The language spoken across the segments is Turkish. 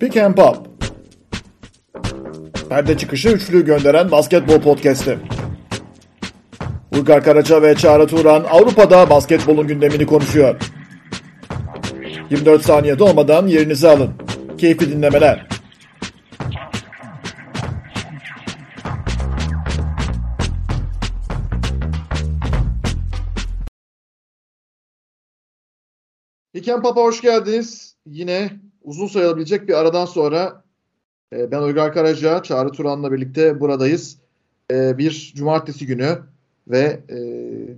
Pick and Pop Perde çıkışı üçlü gönderen basketbol podcast'i. Uygar Karaca ve Çağrı Turan Avrupa'da basketbolun gündemini konuşuyor. 24 saniyede olmadan yerinizi alın. Keyifli dinlemeler. Piken Papa hoş geldiniz. Yine uzun sayılabilecek bir aradan sonra e, ben Uygar Karaca, Çağrı Turan'la birlikte buradayız. E, bir cumartesi günü ve e,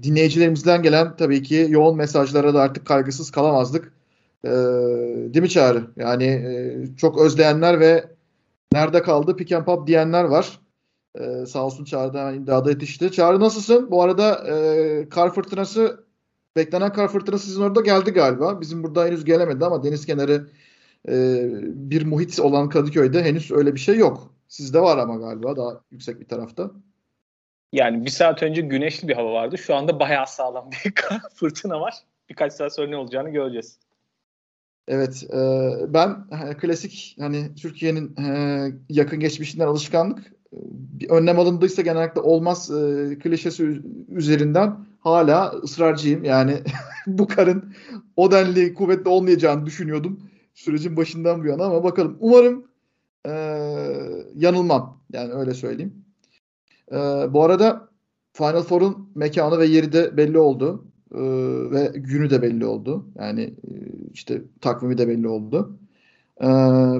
dinleyicilerimizden gelen tabii ki yoğun mesajlara da artık kaygısız kalamazdık. Değil mi Çağrı? Yani çok özleyenler ve nerede kaldı Piken Pop diyenler var. Sağ olsun Çağrı da hemen imdada yetişti. Çağrı nasılsın? Bu arada kar fırtınası beklenen kar fırtınası sizin orada geldi galiba. Bizim burada henüz gelemedi ama deniz kenarı e, bir muhit olan Kadıköy'de henüz öyle bir şey yok. Sizde var ama galiba daha yüksek bir tarafta. Yani bir saat önce güneşli bir hava vardı. Şu anda bayağı sağlam bir fırtına var. Birkaç saat sonra ne olacağını göreceğiz. Evet, e, ben klasik hani Türkiye'nin e, yakın geçmişinden alışkanlık bir önlem alındıysa genellikle olmaz e, klişesi üzerinden hala ısrarcıyım. Yani bu karın o denli kuvvetli olmayacağını düşünüyordum sürecin başından bu yana ama bakalım. Umarım e, yanılmam. Yani öyle söyleyeyim. E, bu arada Final Four'un mekanı ve yeri de belli oldu. E, ve günü de belli oldu. Yani e, işte takvimi de belli oldu. E,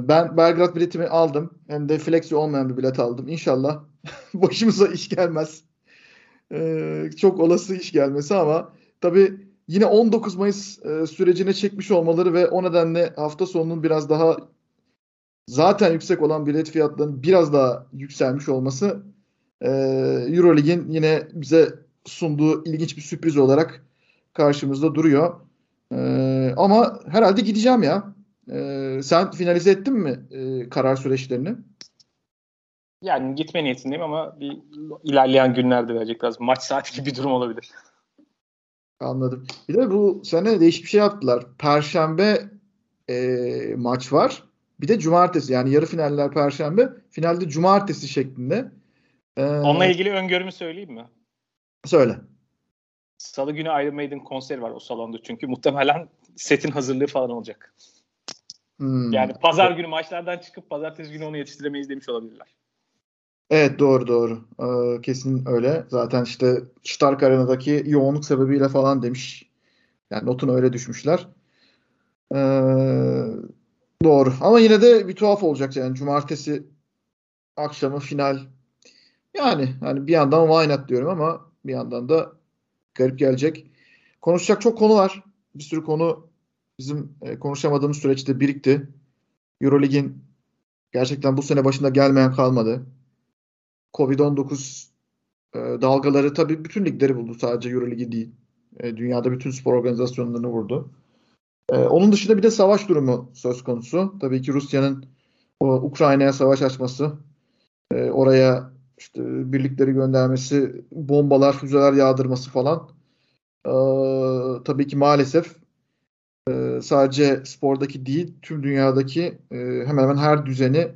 ben Belgrad biletimi aldım. Hem de flexi olmayan bir bilet aldım. İnşallah başımıza iş gelmez. E, çok olası iş gelmesi ama tabii yine 19 Mayıs e, sürecine çekmiş olmaları ve o nedenle hafta sonunun biraz daha zaten yüksek olan bilet fiyatlarının biraz daha yükselmiş olması e, Eurolig'in yine bize sunduğu ilginç bir sürpriz olarak karşımızda duruyor. E, ama herhalde gideceğim ya. E, sen finalize ettin mi e, karar süreçlerini? Yani gitme niyetindeyim ama bir ilerleyen günlerde verecek biraz maç saati gibi bir durum olabilir. Anladım. Bir de bu sene değişik bir şey yaptılar. Perşembe e, maç var. Bir de cumartesi yani yarı finaller perşembe. Finalde cumartesi şeklinde. Ee, Onunla ilgili öngörümü söyleyeyim mi? Söyle. Salı günü Iron Maiden konseri var o salonda çünkü muhtemelen setin hazırlığı falan olacak. Hmm. Yani pazar günü maçlardan çıkıp pazartesi günü onu yetiştiremeyiz demiş olabilirler. Evet doğru doğru. Ee, kesin öyle. Zaten işte Stark Arena'daki yoğunluk sebebiyle falan demiş. Yani notunu öyle düşmüşler. Ee, doğru. Ama yine de bir tuhaf olacak yani. Cumartesi akşamı final. Yani hani bir yandan why not diyorum ama bir yandan da garip gelecek. Konuşacak çok konu var. Bir sürü konu bizim e, konuşamadığımız süreçte birikti. Eurolig'in gerçekten bu sene başında gelmeyen kalmadı. Covid-19 e, dalgaları tabii bütün ligleri buldu. Sadece Euroligi değil. E, dünyada bütün spor organizasyonlarını vurdu. Onun dışında bir de savaş durumu söz konusu. Tabii ki Rusya'nın Ukrayna'ya savaş açması, oraya işte birlikleri göndermesi, bombalar, füzeler yağdırması falan. Tabii ki maalesef e, sadece spordaki değil, tüm dünyadaki e, hemen hemen her düzeni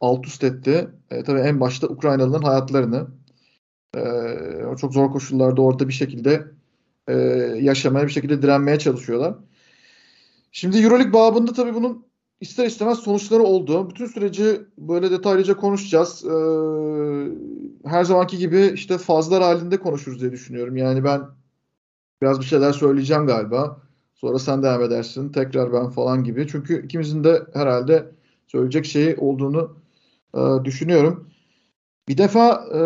alt üst etti. E, tabii en başta Ukraynalıların hayatlarını. E, çok zor koşullarda orada bir şekilde e, yaşamaya, bir şekilde direnmeye çalışıyorlar. Şimdi Euroleague babında tabii bunun ister istemez sonuçları oldu. Bütün süreci böyle detaylıca konuşacağız. Ee, her zamanki gibi işte fazlar halinde konuşuruz diye düşünüyorum. Yani ben biraz bir şeyler söyleyeceğim galiba. Sonra sen devam edersin. Tekrar ben falan gibi. Çünkü ikimizin de herhalde söyleyecek şeyi olduğunu e, düşünüyorum. Bir defa e,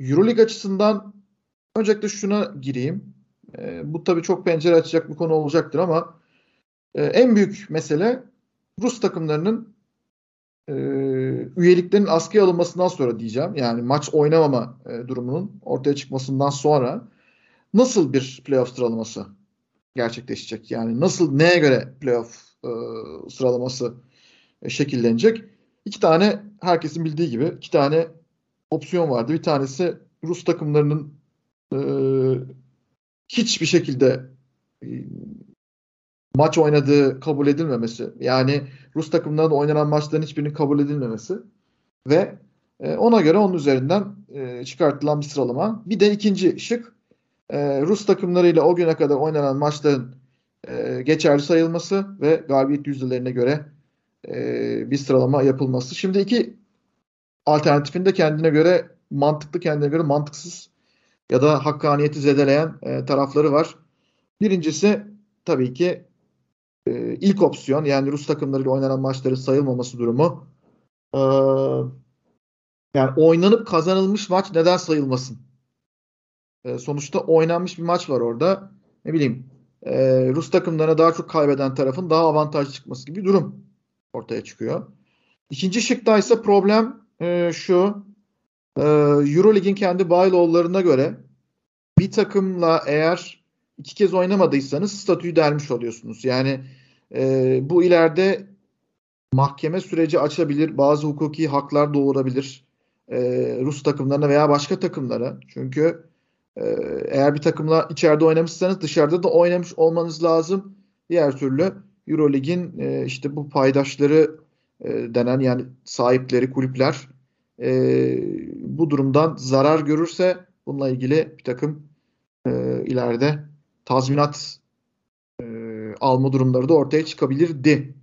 Euroleague açısından öncelikle şuna gireyim. E, bu tabii çok pencere açacak bir konu olacaktır ama e, en büyük mesele Rus takımlarının e, üyeliklerin askıya alınmasından sonra diyeceğim. Yani maç oynamama e, durumunun ortaya çıkmasından sonra nasıl bir playoff sıralaması gerçekleşecek? Yani nasıl neye göre playoff e, sıralaması e, şekillenecek? İki tane herkesin bildiği gibi iki tane opsiyon vardı. Bir tanesi Rus takımlarının e, hiçbir şekilde maç oynadığı kabul edilmemesi. Yani Rus takımlarında oynanan maçların hiçbirinin kabul edilmemesi ve e, ona göre onun üzerinden e, çıkartılan bir sıralama. Bir de ikinci şık e, Rus takımlarıyla o güne kadar oynanan maçların e, geçerli sayılması ve galibiyet yüzdelerine göre e, bir sıralama yapılması. Şimdi iki alternatifin de kendine göre mantıklı, kendine göre mantıksız ya da hakkaniyeti zedeleyen e, tarafları var. Birincisi tabii ki e, ilk opsiyon yani Rus takımlarıyla oynanan maçların sayılmaması durumu. E, yani oynanıp kazanılmış maç neden sayılmasın? E, sonuçta oynanmış bir maç var orada. Ne bileyim e, Rus takımlarına daha çok kaybeden tarafın daha avantajlı çıkması gibi bir durum ortaya çıkıyor. İkinci şıkta ise problem e, şu. E, Eurolig'in kendi bylaw'larına göre bir takımla eğer iki kez oynamadıysanız statüyü dermiş oluyorsunuz. Yani e, bu ileride mahkeme süreci açabilir, bazı hukuki haklar doğurabilir e, Rus takımlarına veya başka takımlara. Çünkü eğer bir takımla içeride oynamışsanız dışarıda da oynamış olmanız lazım. Diğer türlü Eurolig'in e, işte bu paydaşları e, denen yani sahipleri kulüpler e, bu durumdan zarar görürse bununla ilgili bir takım e, ileride tazminat e, alma durumları da ortaya çıkabilirdi.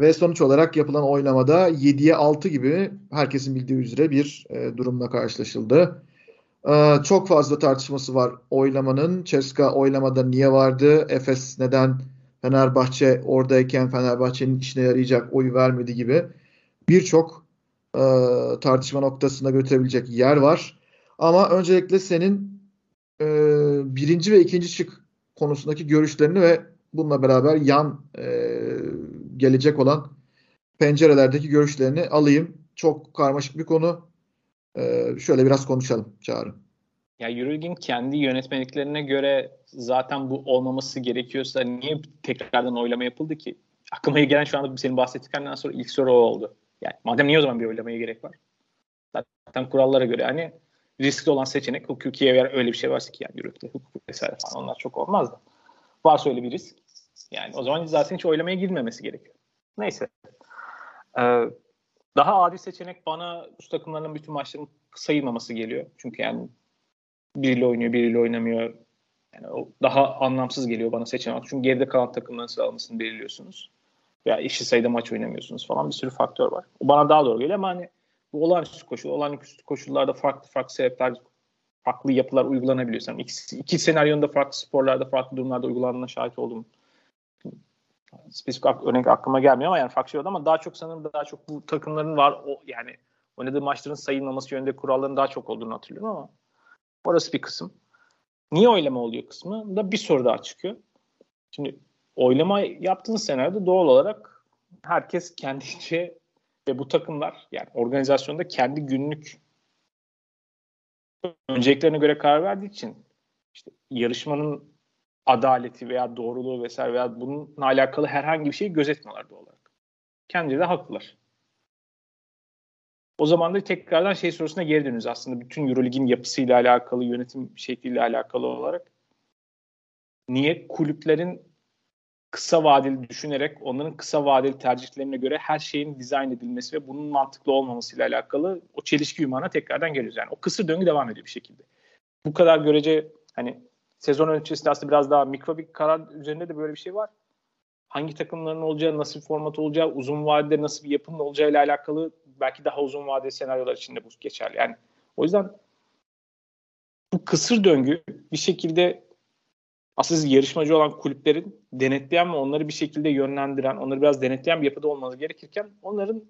Ve sonuç olarak yapılan oylamada 7'ye 6 gibi herkesin bildiği üzere bir e, durumla karşılaşıldı. E, çok fazla tartışması var oylamanın. Ceska oylamada niye vardı? Efes neden Fenerbahçe oradayken Fenerbahçe'nin işine yarayacak oyu vermedi gibi birçok e, tartışma noktasına götürebilecek yer var. Ama öncelikle senin e, birinci ve ikinci şık konusundaki görüşlerini ve bununla beraber yan e, gelecek olan pencerelerdeki görüşlerini alayım. Çok karmaşık bir konu. E, şöyle biraz konuşalım Çağrı. Ya Euroleague'in kendi yönetmeliklerine göre zaten bu olmaması gerekiyorsa niye tekrardan oylama yapıldı ki? Aklıma gelen şu anda senin bahsettiklerinden sonra ilk soru o oldu. Yani madem niye o zaman bir oylamaya gerek var? Zaten kurallara göre hani riskli olan seçenek hukuki eğer öyle bir şey varsa ki yani Euroleague'de hukuk vesaire falan onlar çok olmaz da. Varsa öyle bir risk. Yani o zaman zaten hiç oylamaya girmemesi gerekiyor. Neyse. Ee, daha adil seçenek bana üst takımlarının bütün maçların sayılmaması geliyor. Çünkü yani biriyle oynuyor, biriyle oynamıyor. Yani o daha anlamsız geliyor bana seçenek. Çünkü geride kalan takımların sıralamasını belirliyorsunuz. Veya eşit sayıda maç oynamıyorsunuz falan bir sürü faktör var. O bana daha doğru geliyor ama hani bu olağanüstü koşul, olağanüstü koşullarda farklı farklı sebepler, farklı yapılar uygulanabiliyor. Yani iki, iki senaryonda farklı sporlarda, farklı durumlarda uygulandığına şahit oldum. Spesifik örnek aklıma gelmiyor ama yani oldu ama daha çok sanırım daha çok bu takımların var o yani oynadığı maçların sayılmaması yönünde kuralların daha çok olduğunu hatırlıyorum ama Orası bir kısım. Niye oylama oluyor kısmı da bir soru daha çıkıyor. Şimdi oylama yaptığınız senaryoda doğal olarak herkes kendince ve bu takımlar yani organizasyonda kendi günlük önceliklerine göre karar verdiği için işte yarışmanın adaleti veya doğruluğu vesaire veya bununla alakalı herhangi bir şeyi gözetmiyorlar doğal olarak. Kendileri de haklılar. O zaman da tekrardan şey sorusuna geri dönüyoruz aslında bütün Eurolig'in yapısıyla alakalı, yönetim şekliyle alakalı olarak. Niye kulüplerin kısa vadeli düşünerek onların kısa vadeli tercihlerine göre her şeyin dizayn edilmesi ve bunun mantıklı olmamasıyla alakalı o çelişki yumağına tekrardan geliyoruz. Yani o kısır döngü devam ediyor bir şekilde. Bu kadar görece hani sezon öncesinde aslında biraz daha mikro bir karar üzerinde de böyle bir şey var. Hangi takımların olacağı, nasıl bir format olacağı, uzun vadede nasıl bir yapının olacağı ile alakalı belki daha uzun vadeli senaryolar için de bu geçerli. Yani o yüzden bu kısır döngü bir şekilde aslında yarışmacı olan kulüplerin denetleyen ve onları bir şekilde yönlendiren, onları biraz denetleyen bir yapıda olması gerekirken onların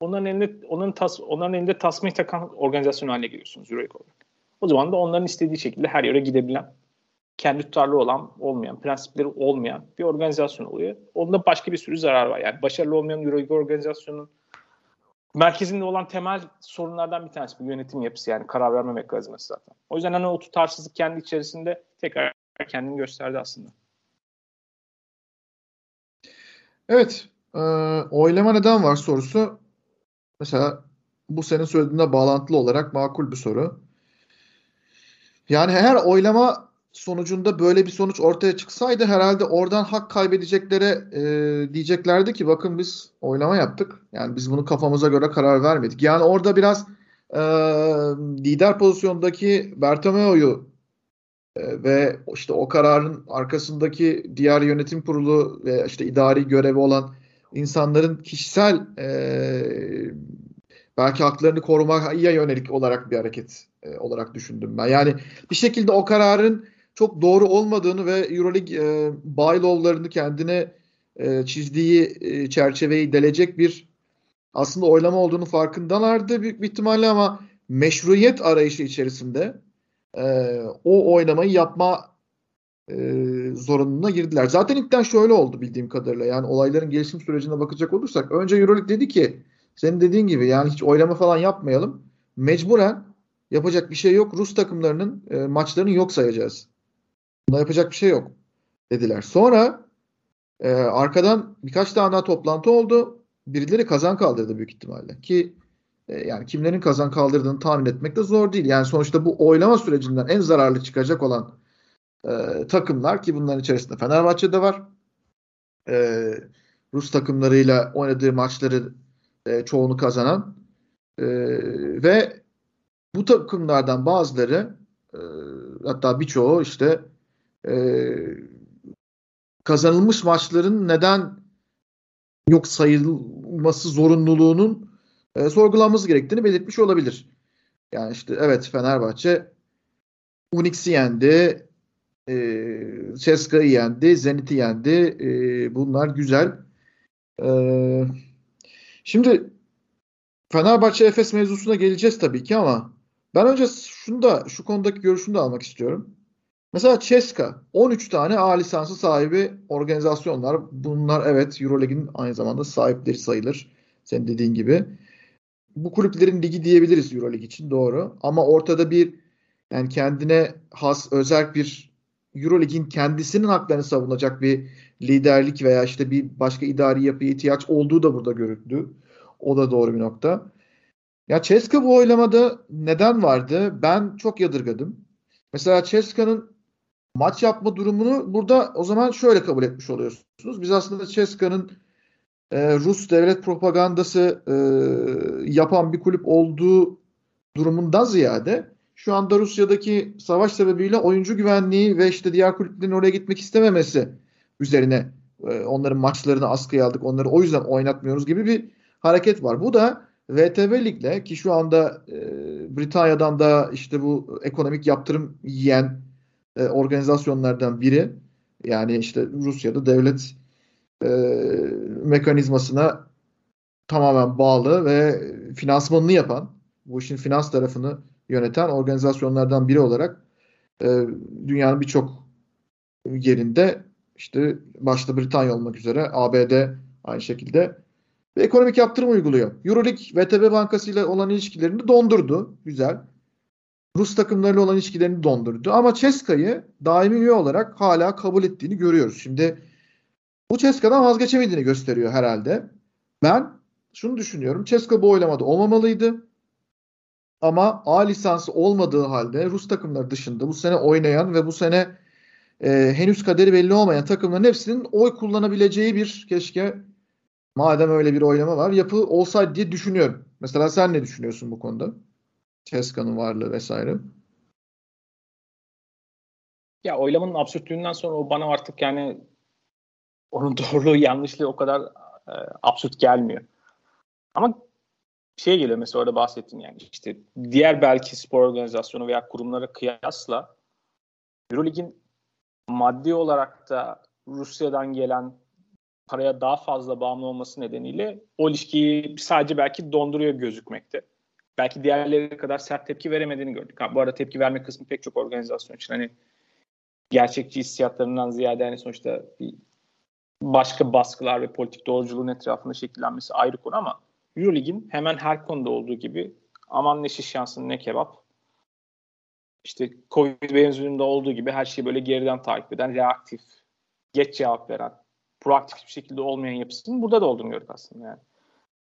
onların elinde onların tas, onların elinde tasmayı takan organizasyon haline geliyorsunuz Euroleague olarak. O zaman da onların istediği şekilde her yere gidebilen, kendi tutarlı olan, olmayan, prensipleri olmayan bir organizasyon oluyor. Onda başka bir sürü zarar var. Yani başarılı olmayan Euroleague organizasyonun merkezinde olan temel sorunlardan bir tanesi bu yönetim yapısı yani karar verme mekanizması zaten. O yüzden hani o tutarsızlık kendi içerisinde tekrar kendini gösterdi aslında. Evet. E, oylama neden var sorusu. Mesela bu senin söylediğinde bağlantılı olarak makul bir soru. Yani eğer oylama sonucunda böyle bir sonuç ortaya çıksaydı herhalde oradan hak kaybedeceklere e, diyeceklerdi ki bakın biz oylama yaptık. Yani biz bunu kafamıza göre karar vermedik. Yani orada biraz e, lider pozisyondaki Bertomeo'yu e, ve işte o kararın arkasındaki diğer yönetim kurulu ve işte idari görevi olan insanların kişisel e, belki haklarını korumaya yönelik olarak bir hareket e, olarak düşündüm ben. Yani bir şekilde o kararın çok doğru olmadığını ve Euroleague e, bylaw'larını kendine e, çizdiği e, çerçeveyi delecek bir aslında oylama olduğunu farkındalardı büyük bir ihtimalle ama meşruiyet arayışı içerisinde e, o oynamayı yapma e, zorunluluğuna girdiler. Zaten ilkten şöyle oldu bildiğim kadarıyla. Yani olayların gelişim sürecine bakacak olursak önce Euroleague dedi ki senin dediğin gibi yani hiç oylama falan yapmayalım. Mecburen yapacak bir şey yok. Rus takımlarının e, maçlarını yok sayacağız. Buna yapacak bir şey yok dediler. Sonra e, arkadan birkaç tane daha toplantı oldu. Birileri kazan kaldırdı büyük ihtimalle. Ki e, yani kimlerin kazan kaldırdığını tahmin etmek de zor değil. Yani sonuçta bu oylama sürecinden en zararlı çıkacak olan e, takımlar ki bunların içerisinde Fenerbahçe'de var. E, Rus takımlarıyla oynadığı maçları e, çoğunu kazanan e, ve bu takımlardan bazıları e, hatta birçoğu işte e, kazanılmış maçların neden yok sayılması zorunluluğunun e, sorgulanması gerektiğini belirtmiş olabilir. Yani işte evet Fenerbahçe Unix'i yendi, e, Ceska'yı yendi, Zenit'i yendi. E, bunlar güzel. E, şimdi Fenerbahçe Efes mevzusuna geleceğiz tabii ki ama ben önce şunu da şu konudaki görüşünü de almak istiyorum. Mesela Ceska 13 tane A lisansı sahibi organizasyonlar. Bunlar evet Euroleague'in aynı zamanda sahipleri sayılır. Senin dediğin gibi. Bu kulüplerin ligi diyebiliriz Euroleague için doğru. Ama ortada bir yani kendine has özel bir Euroleague'in kendisinin haklarını savunacak bir liderlik veya işte bir başka idari yapıya ihtiyaç olduğu da burada görüldü. O da doğru bir nokta. Ya Ceska bu oylamada neden vardı? Ben çok yadırgadım. Mesela Ceska'nın maç yapma durumunu burada o zaman şöyle kabul etmiş oluyorsunuz. Biz aslında Ceska'nın e, Rus devlet propagandası e, yapan bir kulüp olduğu durumundan ziyade şu anda Rusya'daki savaş sebebiyle oyuncu güvenliği ve işte diğer kulüplerin oraya gitmek istememesi üzerine e, onların maçlarını askıya aldık. Onları o yüzden oynatmıyoruz gibi bir hareket var. Bu da VTB Lig'le ki şu anda e, Britanya'dan da işte bu ekonomik yaptırım yiyen e, organizasyonlardan biri. Yani işte Rusya'da devlet e, mekanizmasına tamamen bağlı ve finansmanını yapan, bu işin finans tarafını yöneten organizasyonlardan biri olarak e, dünyanın birçok yerinde işte başta Britanya olmak üzere ABD aynı şekilde ve ekonomik yaptırım uyguluyor. Euroleague VTB Bankası ile olan ilişkilerini dondurdu. Güzel. Rus takımlarıyla olan ilişkilerini dondurdu. Ama Ceska'yı daimi üye olarak hala kabul ettiğini görüyoruz. Şimdi bu Ceska'dan vazgeçemediğini gösteriyor herhalde. Ben şunu düşünüyorum. Ceska bu oylamada olmamalıydı. Ama A lisansı olmadığı halde Rus takımları dışında bu sene oynayan ve bu sene e, henüz kaderi belli olmayan takımların hepsinin oy kullanabileceği bir keşke madem öyle bir oylama var yapı olsaydı diye düşünüyorum. Mesela sen ne düşünüyorsun bu konuda? Ceska'nın varlığı vesaire. Ya oylamanın absürtlüğünden sonra o bana artık yani onun doğruluğu yanlışlığı o kadar e, absürt gelmiyor. Ama şey geliyor mesela orada bahsettin yani işte diğer belki spor organizasyonu veya kurumlara kıyasla Eurolig'in maddi olarak da Rusya'dan gelen paraya daha fazla bağımlı olması nedeniyle o ilişkiyi sadece belki donduruyor gözükmekte. Belki diğerleri kadar sert tepki veremediğini gördük. Ha, bu arada tepki verme kısmı pek çok organizasyon için hani gerçekçi hissiyatlarından ziyade hani sonuçta bir başka baskılar ve politik doğruculuğun etrafında şekillenmesi ayrı konu ama Eurolig'in hemen her konuda olduğu gibi aman ne şiş şansın ne kebap işte Covid benzerinde olduğu gibi her şeyi böyle geriden takip eden, reaktif, geç cevap veren, proaktif bir şekilde olmayan yapısının burada da olduğunu gördük aslında yani.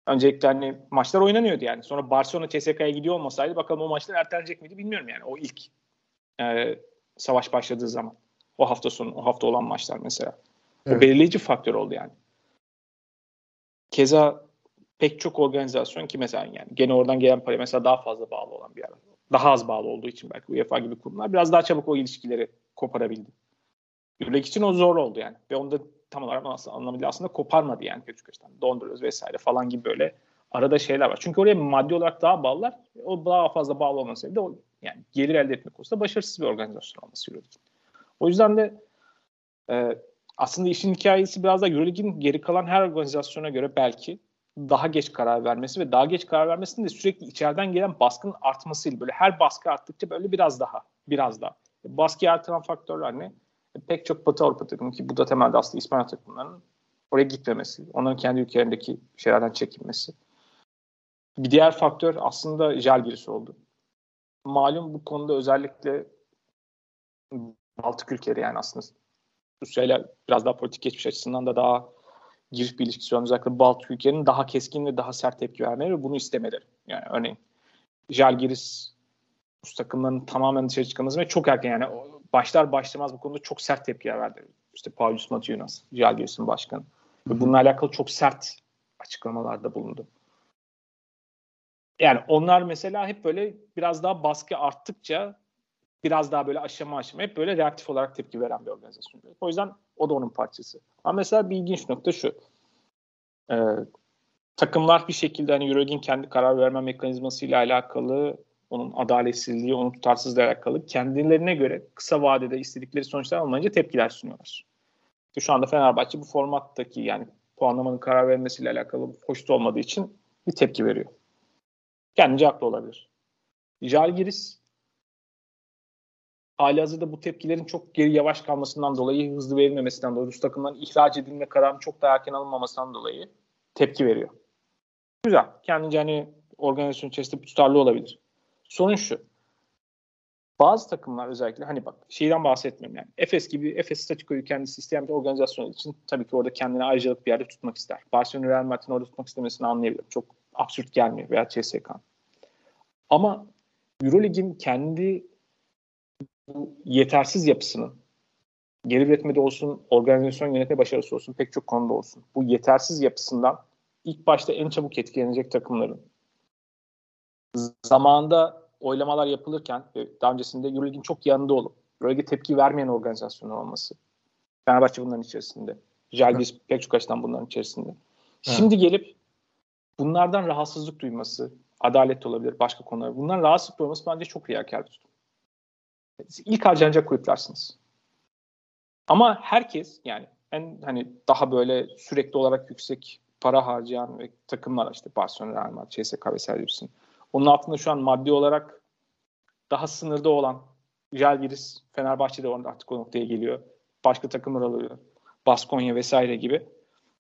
Öncelikle hani maçlar oynanıyordu yani. Sonra Barcelona CSK'ya gidiyor olmasaydı bakalım o maçlar ertelenecek miydi bilmiyorum yani. O ilk e, savaş başladığı zaman. O hafta sonu, o hafta olan maçlar mesela. Evet. O belirleyici faktör oldu yani. Keza pek çok organizasyon ki mesela yani gene oradan gelen para mesela daha fazla bağlı olan bir yer. Daha az bağlı olduğu için belki UEFA gibi kurumlar biraz daha çabuk o ilişkileri koparabildi. Euroleague için o zor oldu yani. Ve onu da tam olarak aslında, anlamıyla aslında koparmadı yani çok açıdan. Donduruyoruz vesaire falan gibi böyle arada şeyler var. Çünkü oraya maddi olarak daha bağlılar. O daha fazla bağlı olması sebebi de o yani gelir elde etmek olsa başarısız bir organizasyon olması Euroleague'in. O yüzden de e, aslında işin hikayesi biraz da Euroleague'in geri kalan her organizasyona göre belki daha geç karar vermesi ve daha geç karar vermesinin de sürekli içeriden gelen baskının artmasıyla böyle her baskı arttıkça böyle biraz daha biraz daha. Baskıyı artıran faktörler ne? E, pek çok Batı Avrupa takımı ki bu da temelde aslında İspanya takımlarının oraya gitmemesi, onların kendi ülkelerindeki şeylerden çekinmesi. Bir diğer faktör aslında Jalgiris oldu. Malum bu konuda özellikle Baltık ülkeleri yani aslında Rusya ile biraz daha politik geçmiş açısından da daha giriş bir ilişkisi olan özellikle Baltık ülkelerinin daha keskin ve daha sert tepki vermeleri ve bunu istemeleri. Yani örneğin Jalgiris Rus takımlarının tamamen dışarı çıkması ve çok erken yani başlar başlamaz bu konuda çok sert tepkiler verdi. İşte Paulus Matiunas, Jalgiris'in başkanı. Ve bununla alakalı çok sert açıklamalarda bulundu. Yani onlar mesela hep böyle biraz daha baskı arttıkça biraz daha böyle aşama aşama hep böyle reaktif olarak tepki veren bir organizasyon. O yüzden o da onun parçası. Ama mesela bir ilginç nokta şu. Ee, takımlar bir şekilde hani Euroleague'in kendi karar verme mekanizması ile alakalı onun adaletsizliği, onun tutarsızlığı alakalı kendilerine göre kısa vadede istedikleri sonuçlar almayınca tepkiler sunuyorlar. Şu anda Fenerbahçe bu formattaki yani puanlamanın karar vermesiyle alakalı hoşnut olmadığı için bir tepki veriyor. Kendince haklı olabilir. Jalgiris hali hazırda bu tepkilerin çok geri yavaş kalmasından dolayı, hızlı verilmemesinden dolayı, Rus takımların ihraç edilme kararının çok daha erken alınmamasından dolayı tepki veriyor. Güzel. Kendince hani organizasyon içerisinde tutarlı olabilir. Sorun şu. Bazı takımlar özellikle hani bak şeyden bahsetmiyorum yani. Efes gibi Efes statikoyu kendisi isteyen bir organizasyon için tabii ki orada kendine ayrıcalık bir yerde tutmak ister. Barcelona Real Madrid'in orada tutmak istemesini anlayabilirim. Çok absürt gelmiyor veya CSK. Ama Eurolig'in kendi bu yetersiz yapısının geri üretmede olsun, organizasyon yönetme başarısı olsun, pek çok konuda olsun. Bu yetersiz yapısından ilk başta en çabuk etkilenecek takımların zamanında oylamalar yapılırken daha öncesinde Euroleague'in çok yanında olup Euroleague'e tepki vermeyen organizasyonun olması. Fenerbahçe bunların içerisinde. Jalgiris pek çok açıdan bunların içerisinde. Şimdi gelip bunlardan rahatsızlık duyması, adalet olabilir, başka konular. Bundan rahatsızlık duyması bence çok riyakar bir tutum. İlk harcanacak kulüplersiniz. Ama herkes yani en hani daha böyle sürekli olarak yüksek para harcayan ve takımlar işte Barcelona, Real Madrid, CSKA vesaire gibisin. Onun altında şu an maddi olarak daha sınırda olan Jalgiris, Fenerbahçe de artık o noktaya geliyor. Başka takımlar alıyor. Baskonya vesaire gibi.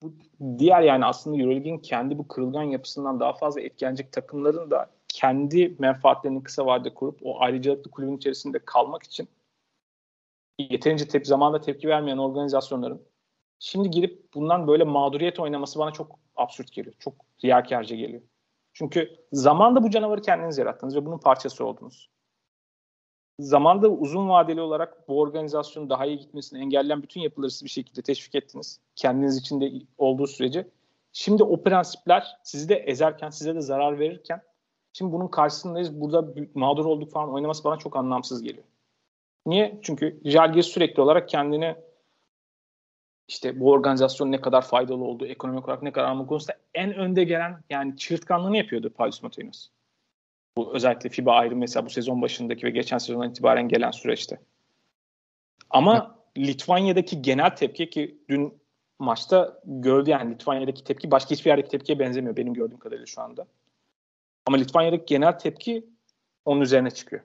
Bu diğer yani aslında Euroleague'in kendi bu kırılgan yapısından daha fazla etkilenecek takımların da kendi menfaatlerini kısa vadede kurup o ayrıcalıklı kulübün içerisinde kalmak için yeterince tep zamanda tepki vermeyen organizasyonların şimdi girip bundan böyle mağduriyet oynaması bana çok absürt geliyor. Çok riyakarca geliyor. Çünkü zamanda bu canavarı kendiniz yarattınız ve bunun parçası oldunuz. Zamanda uzun vadeli olarak bu organizasyonun daha iyi gitmesini engelleyen bütün yapıları siz bir şekilde teşvik ettiniz. Kendiniz içinde olduğu sürece. Şimdi o prensipler sizi de ezerken, size de zarar verirken şimdi bunun karşısındayız. Burada mağdur olduk falan oynaması bana çok anlamsız geliyor. Niye? Çünkü Jalgiris sürekli olarak kendini işte bu organizasyon ne kadar faydalı olduğu, ekonomik olarak ne kadar alma konusunda en önde gelen yani çığırtkanlığını yapıyordu Paulus Matinos. Bu özellikle FIBA ayrı mesela bu sezon başındaki ve geçen sezondan itibaren gelen süreçte. Ama Litvanya'daki genel tepki ki dün maçta gördü yani Litvanya'daki tepki başka hiçbir yerdeki tepkiye benzemiyor benim gördüğüm kadarıyla şu anda. Ama Litvanya'daki genel tepki onun üzerine çıkıyor.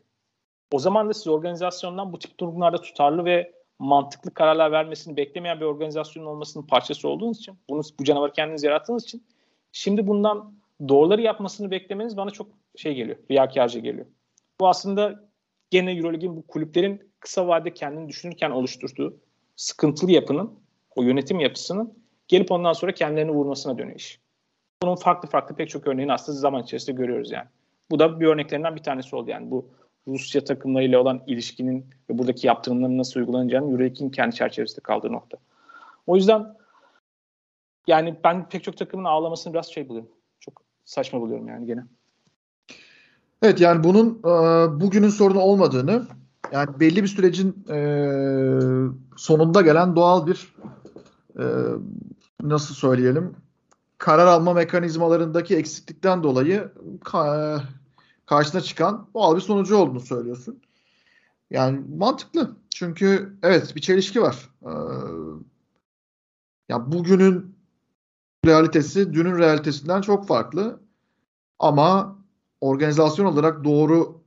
O zaman da siz organizasyondan bu tip durumlarda tutarlı ve mantıklı kararlar vermesini beklemeyen bir organizasyonun olmasının parçası olduğunuz için, bunu bu canavarı kendiniz yarattığınız için şimdi bundan doğruları yapmasını beklemeniz bana çok şey geliyor, riyakarca geliyor. Bu aslında gene Euroleague'in bu kulüplerin kısa vadede kendini düşünürken oluşturduğu sıkıntılı yapının, o yönetim yapısının gelip ondan sonra kendilerini vurmasına dönüyor iş. Bunun farklı farklı pek çok örneğini aslında zaman içerisinde görüyoruz yani. Bu da bir örneklerinden bir tanesi oldu yani. Bu Rusya takımlarıyla olan ilişkinin ve buradaki yaptırımların nasıl uygulanacağını Euroleague'in kendi çerçevesinde kaldığı nokta. O yüzden yani ben pek çok takımın ağlamasını biraz şey buluyorum. Çok saçma buluyorum yani gene. Evet yani bunun e, bugünün sorunu olmadığını yani belli bir sürecin e, sonunda gelen doğal bir e, nasıl söyleyelim karar alma mekanizmalarındaki eksiklikten dolayı ka- karşısına çıkan doğal bir sonucu olduğunu söylüyorsun. Yani mantıklı. Çünkü evet bir çelişki var. Ee, ya bugünün realitesi dünün realitesinden çok farklı. Ama organizasyon olarak doğru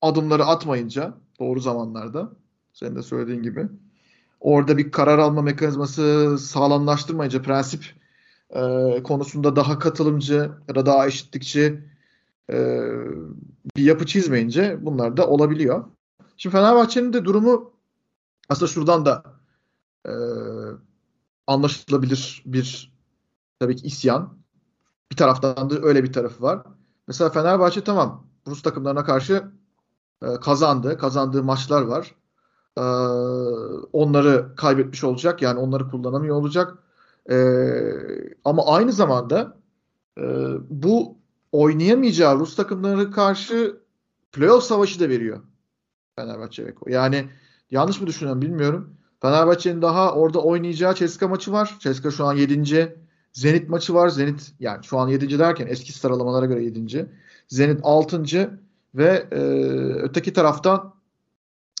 adımları atmayınca doğru zamanlarda senin de söylediğin gibi orada bir karar alma mekanizması sağlamlaştırmayınca prensip e, konusunda daha katılımcı ya da daha eşitlikçi e, bir yapı çizmeyince bunlar da olabiliyor. Şimdi Fenerbahçe'nin de durumu aslında şuradan da e, anlaşılabilir bir tabii ki isyan. Bir taraftan da öyle bir tarafı var. Mesela Fenerbahçe tamam Rus takımlarına karşı e, kazandı. Kazandığı maçlar var. E, onları kaybetmiş olacak. Yani onları kullanamıyor olacak. E, ama aynı zamanda e, bu oynayamayacağı Rus takımları karşı playoff savaşı da veriyor Fenerbahçe Beko. Yani yanlış mı düşünüyorum bilmiyorum. Fenerbahçe'nin daha orada oynayacağı Ceska maçı var. Ceska şu an 7. Zenit maçı var. Zenit yani şu an 7. derken eski sıralamalara göre 7. Zenit 6. ve e, öteki taraftan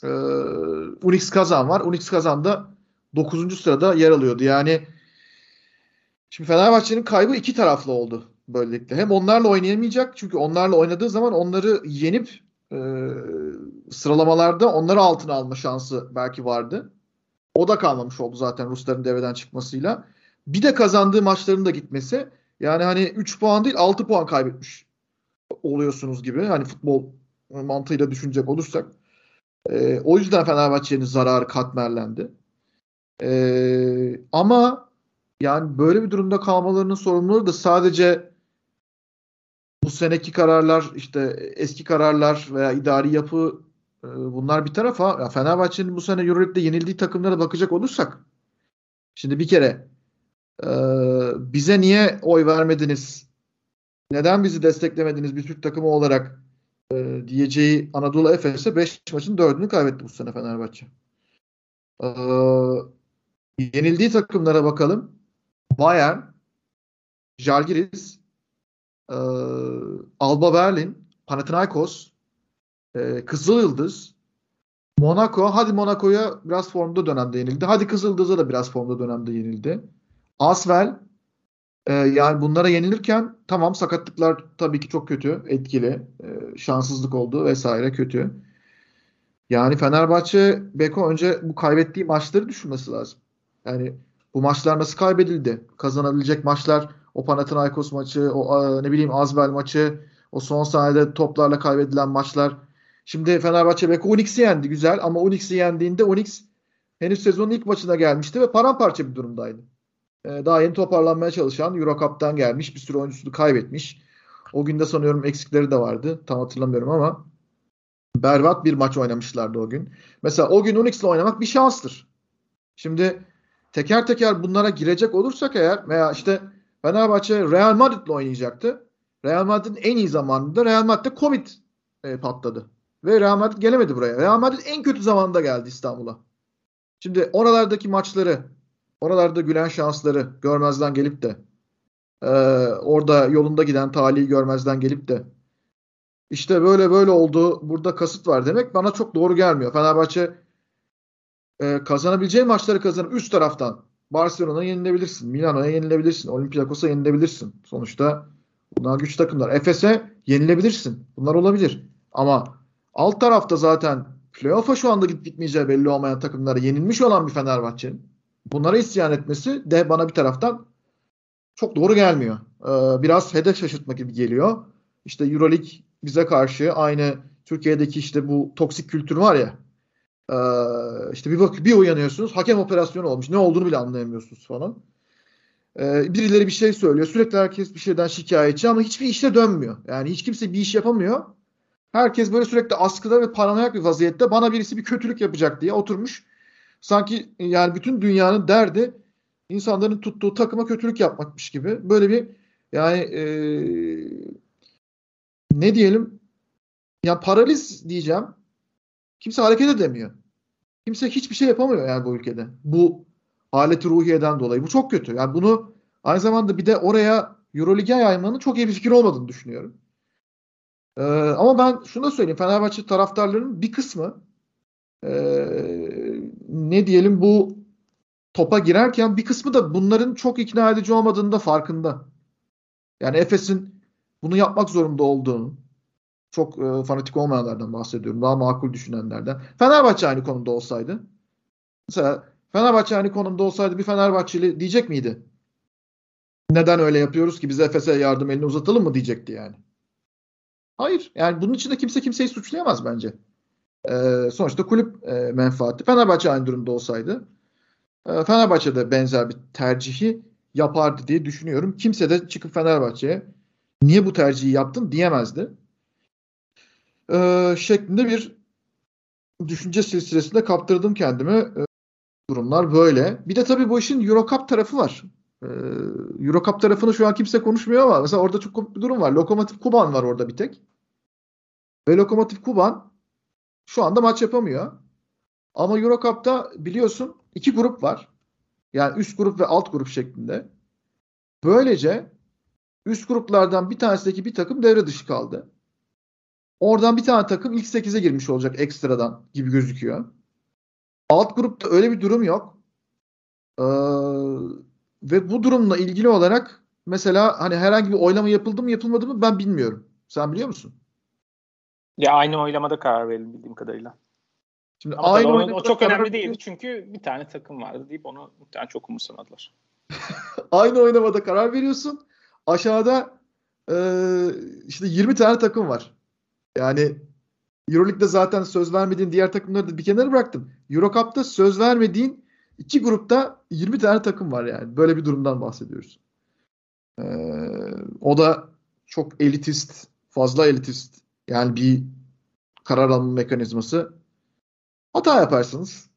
e, Unix Kazan var. Unix Kazan da 9. sırada yer alıyordu. Yani şimdi Fenerbahçe'nin kaybı iki taraflı oldu böylelikle. Hem onlarla oynayamayacak çünkü onlarla oynadığı zaman onları yenip e, sıralamalarda onları altına alma şansı belki vardı. O da kalmamış oldu zaten Rusların devreden çıkmasıyla. Bir de kazandığı maçların da gitmesi yani hani 3 puan değil 6 puan kaybetmiş oluyorsunuz gibi. Hani futbol mantığıyla düşünecek olursak. E, o yüzden Fenerbahçe'nin zararı katmerlendi. E, ama yani böyle bir durumda kalmalarının sorumluları da sadece bu seneki kararlar işte eski kararlar veya idari yapı e, bunlar bir tarafa Fenerbahçe'nin bu sene Euroleague'de yenildiği takımlara bakacak olursak şimdi bir kere e, bize niye oy vermediniz neden bizi desteklemediniz bir Türk takımı olarak e, diyeceği Anadolu Efes'e 5 maçın 4'ünü kaybetti bu sene Fenerbahçe. E, yenildiği takımlara bakalım. Bayern, Jalgiris, e, Alba Berlin, Panathinaikos, e, Kızıl Yıldız, Monaco. Hadi Monaco'ya biraz formda dönemde yenildi. Hadi Kızıl Yıldız'a da biraz formda dönemde yenildi. Asvel e, yani bunlara yenilirken tamam sakatlıklar tabii ki çok kötü, etkili. E, şanssızlık oldu vesaire kötü. Yani Fenerbahçe Beko önce bu kaybettiği maçları düşünmesi lazım. Yani bu maçlar nasıl kaybedildi? Kazanabilecek maçlar o Panathinaikos maçı, o ne bileyim Azbel maçı, o son saniyede toplarla kaybedilen maçlar. Şimdi Fenerbahçe belki Unix'i yendi güzel ama Unix'i yendiğinde Unix henüz sezonun ilk maçına gelmişti ve paramparça bir durumdaydı. Ee, daha yeni toparlanmaya çalışan Eurocup'tan gelmiş bir sürü oyuncusunu kaybetmiş. O günde sanıyorum eksikleri de vardı. Tam hatırlamıyorum ama berbat bir maç oynamışlardı o gün. Mesela o gün Unix'le oynamak bir şanstır. Şimdi teker teker bunlara girecek olursak eğer veya işte Fenerbahçe Real Madrid'le oynayacaktı. Real Madrid'in en iyi zamanında Real Madrid'de Covid e, patladı. Ve Real Madrid gelemedi buraya. Real Madrid en kötü zamanda geldi İstanbul'a. Şimdi oralardaki maçları, oralarda gülen şansları görmezden gelip de e, orada yolunda giden talihi görmezden gelip de işte böyle böyle oldu burada kasıt var demek bana çok doğru gelmiyor. Fenerbahçe e, kazanabileceği maçları kazanıp üst taraftan Barcelona'ya yenilebilirsin. Milano'ya yenilebilirsin. Olympiakos'a yenilebilirsin. Sonuçta bunlar güç takımlar. Efes'e yenilebilirsin. Bunlar olabilir. Ama alt tarafta zaten playoff'a şu anda gidip gitmeyeceği belli olmayan takımlara yenilmiş olan bir Fenerbahçe'nin bunlara isyan etmesi de bana bir taraftan çok doğru gelmiyor. Ee, biraz hedef şaşırtma gibi geliyor. İşte Euroleague bize karşı aynı Türkiye'deki işte bu toksik kültür var ya ee, işte bir bak bir uyanıyorsunuz hakem operasyonu olmuş. Ne olduğunu bile anlayamıyorsunuz falan. Ee, birileri bir şey söylüyor. Sürekli herkes bir şeyden şikayetçi ama hiçbir işte dönmüyor. Yani hiç kimse bir iş yapamıyor. Herkes böyle sürekli askıda ve paranoyak bir vaziyette bana birisi bir kötülük yapacak diye oturmuş. Sanki yani bütün dünyanın derdi insanların tuttuğu takıma kötülük yapmakmış gibi. Böyle bir yani e, ne diyelim ya paraliz diyeceğim. Kimse hareket edemiyor. Kimse hiçbir şey yapamıyor yani bu ülkede. Bu aleti ruhiyeden dolayı. Bu çok kötü. Yani bunu aynı zamanda bir de oraya Euroleague'e yaymanın çok iyi bir fikir olmadığını düşünüyorum. Ee, ama ben şunu da söyleyeyim. Fenerbahçe taraftarlarının bir kısmı e, ne diyelim bu topa girerken bir kısmı da bunların çok ikna edici olmadığını da farkında. Yani Efes'in bunu yapmak zorunda olduğunu çok e, fanatik olmayanlardan bahsediyorum. Daha makul düşünenlerden. Fenerbahçe aynı konumda olsaydı mesela Fenerbahçe aynı konumda olsaydı bir Fenerbahçeli diyecek miydi? Neden öyle yapıyoruz ki biz Efes'e yardım elini uzatalım mı diyecekti yani. Hayır. Yani bunun için de kimse kimseyi suçlayamaz bence. Ee, sonuçta kulüp e, menfaati. Fenerbahçe aynı durumda olsaydı e, Fenerbahçe de benzer bir tercihi yapardı diye düşünüyorum. Kimse de çıkıp Fenerbahçe'ye niye bu tercihi yaptın diyemezdi. Ee, şeklinde bir düşünce silsilesinde kaptırdım kendimi. Ee, durumlar böyle. Bir de tabii bu işin Eurocup tarafı var. Ee, Eurocup tarafını şu an kimse konuşmuyor ama mesela orada çok komik bir durum var. Lokomotiv Kuban var orada bir tek. Ve Lokomotiv Kuban şu anda maç yapamıyor. Ama Eurocup'ta biliyorsun iki grup var. Yani üst grup ve alt grup şeklinde. Böylece üst gruplardan bir tanesindeki bir takım devre dışı kaldı. Oradan bir tane takım ilk 8'e girmiş olacak ekstradan gibi gözüküyor. Alt grupta öyle bir durum yok. Ee, ve bu durumla ilgili olarak mesela hani herhangi bir oylama yapıldı mı yapılmadı mı ben bilmiyorum. Sen biliyor musun? Ya aynı oylamada karar verildi bildiğim kadarıyla. Şimdi Ama aynı o, o çok önemli değildi çünkü bir tane takım vardı deyip onu muhtemelen çok umursamadılar. aynı oynamada karar veriyorsun. Aşağıda e, işte 20 tane takım var. Yani Euroleague'de zaten söz vermediğin diğer takımları da bir kenara bıraktım. Eurocup'ta söz vermediğin iki grupta 20 tane takım var yani. Böyle bir durumdan bahsediyoruz. Ee, o da çok elitist, fazla elitist yani bir karar alma mekanizması. Hata yaparsınız.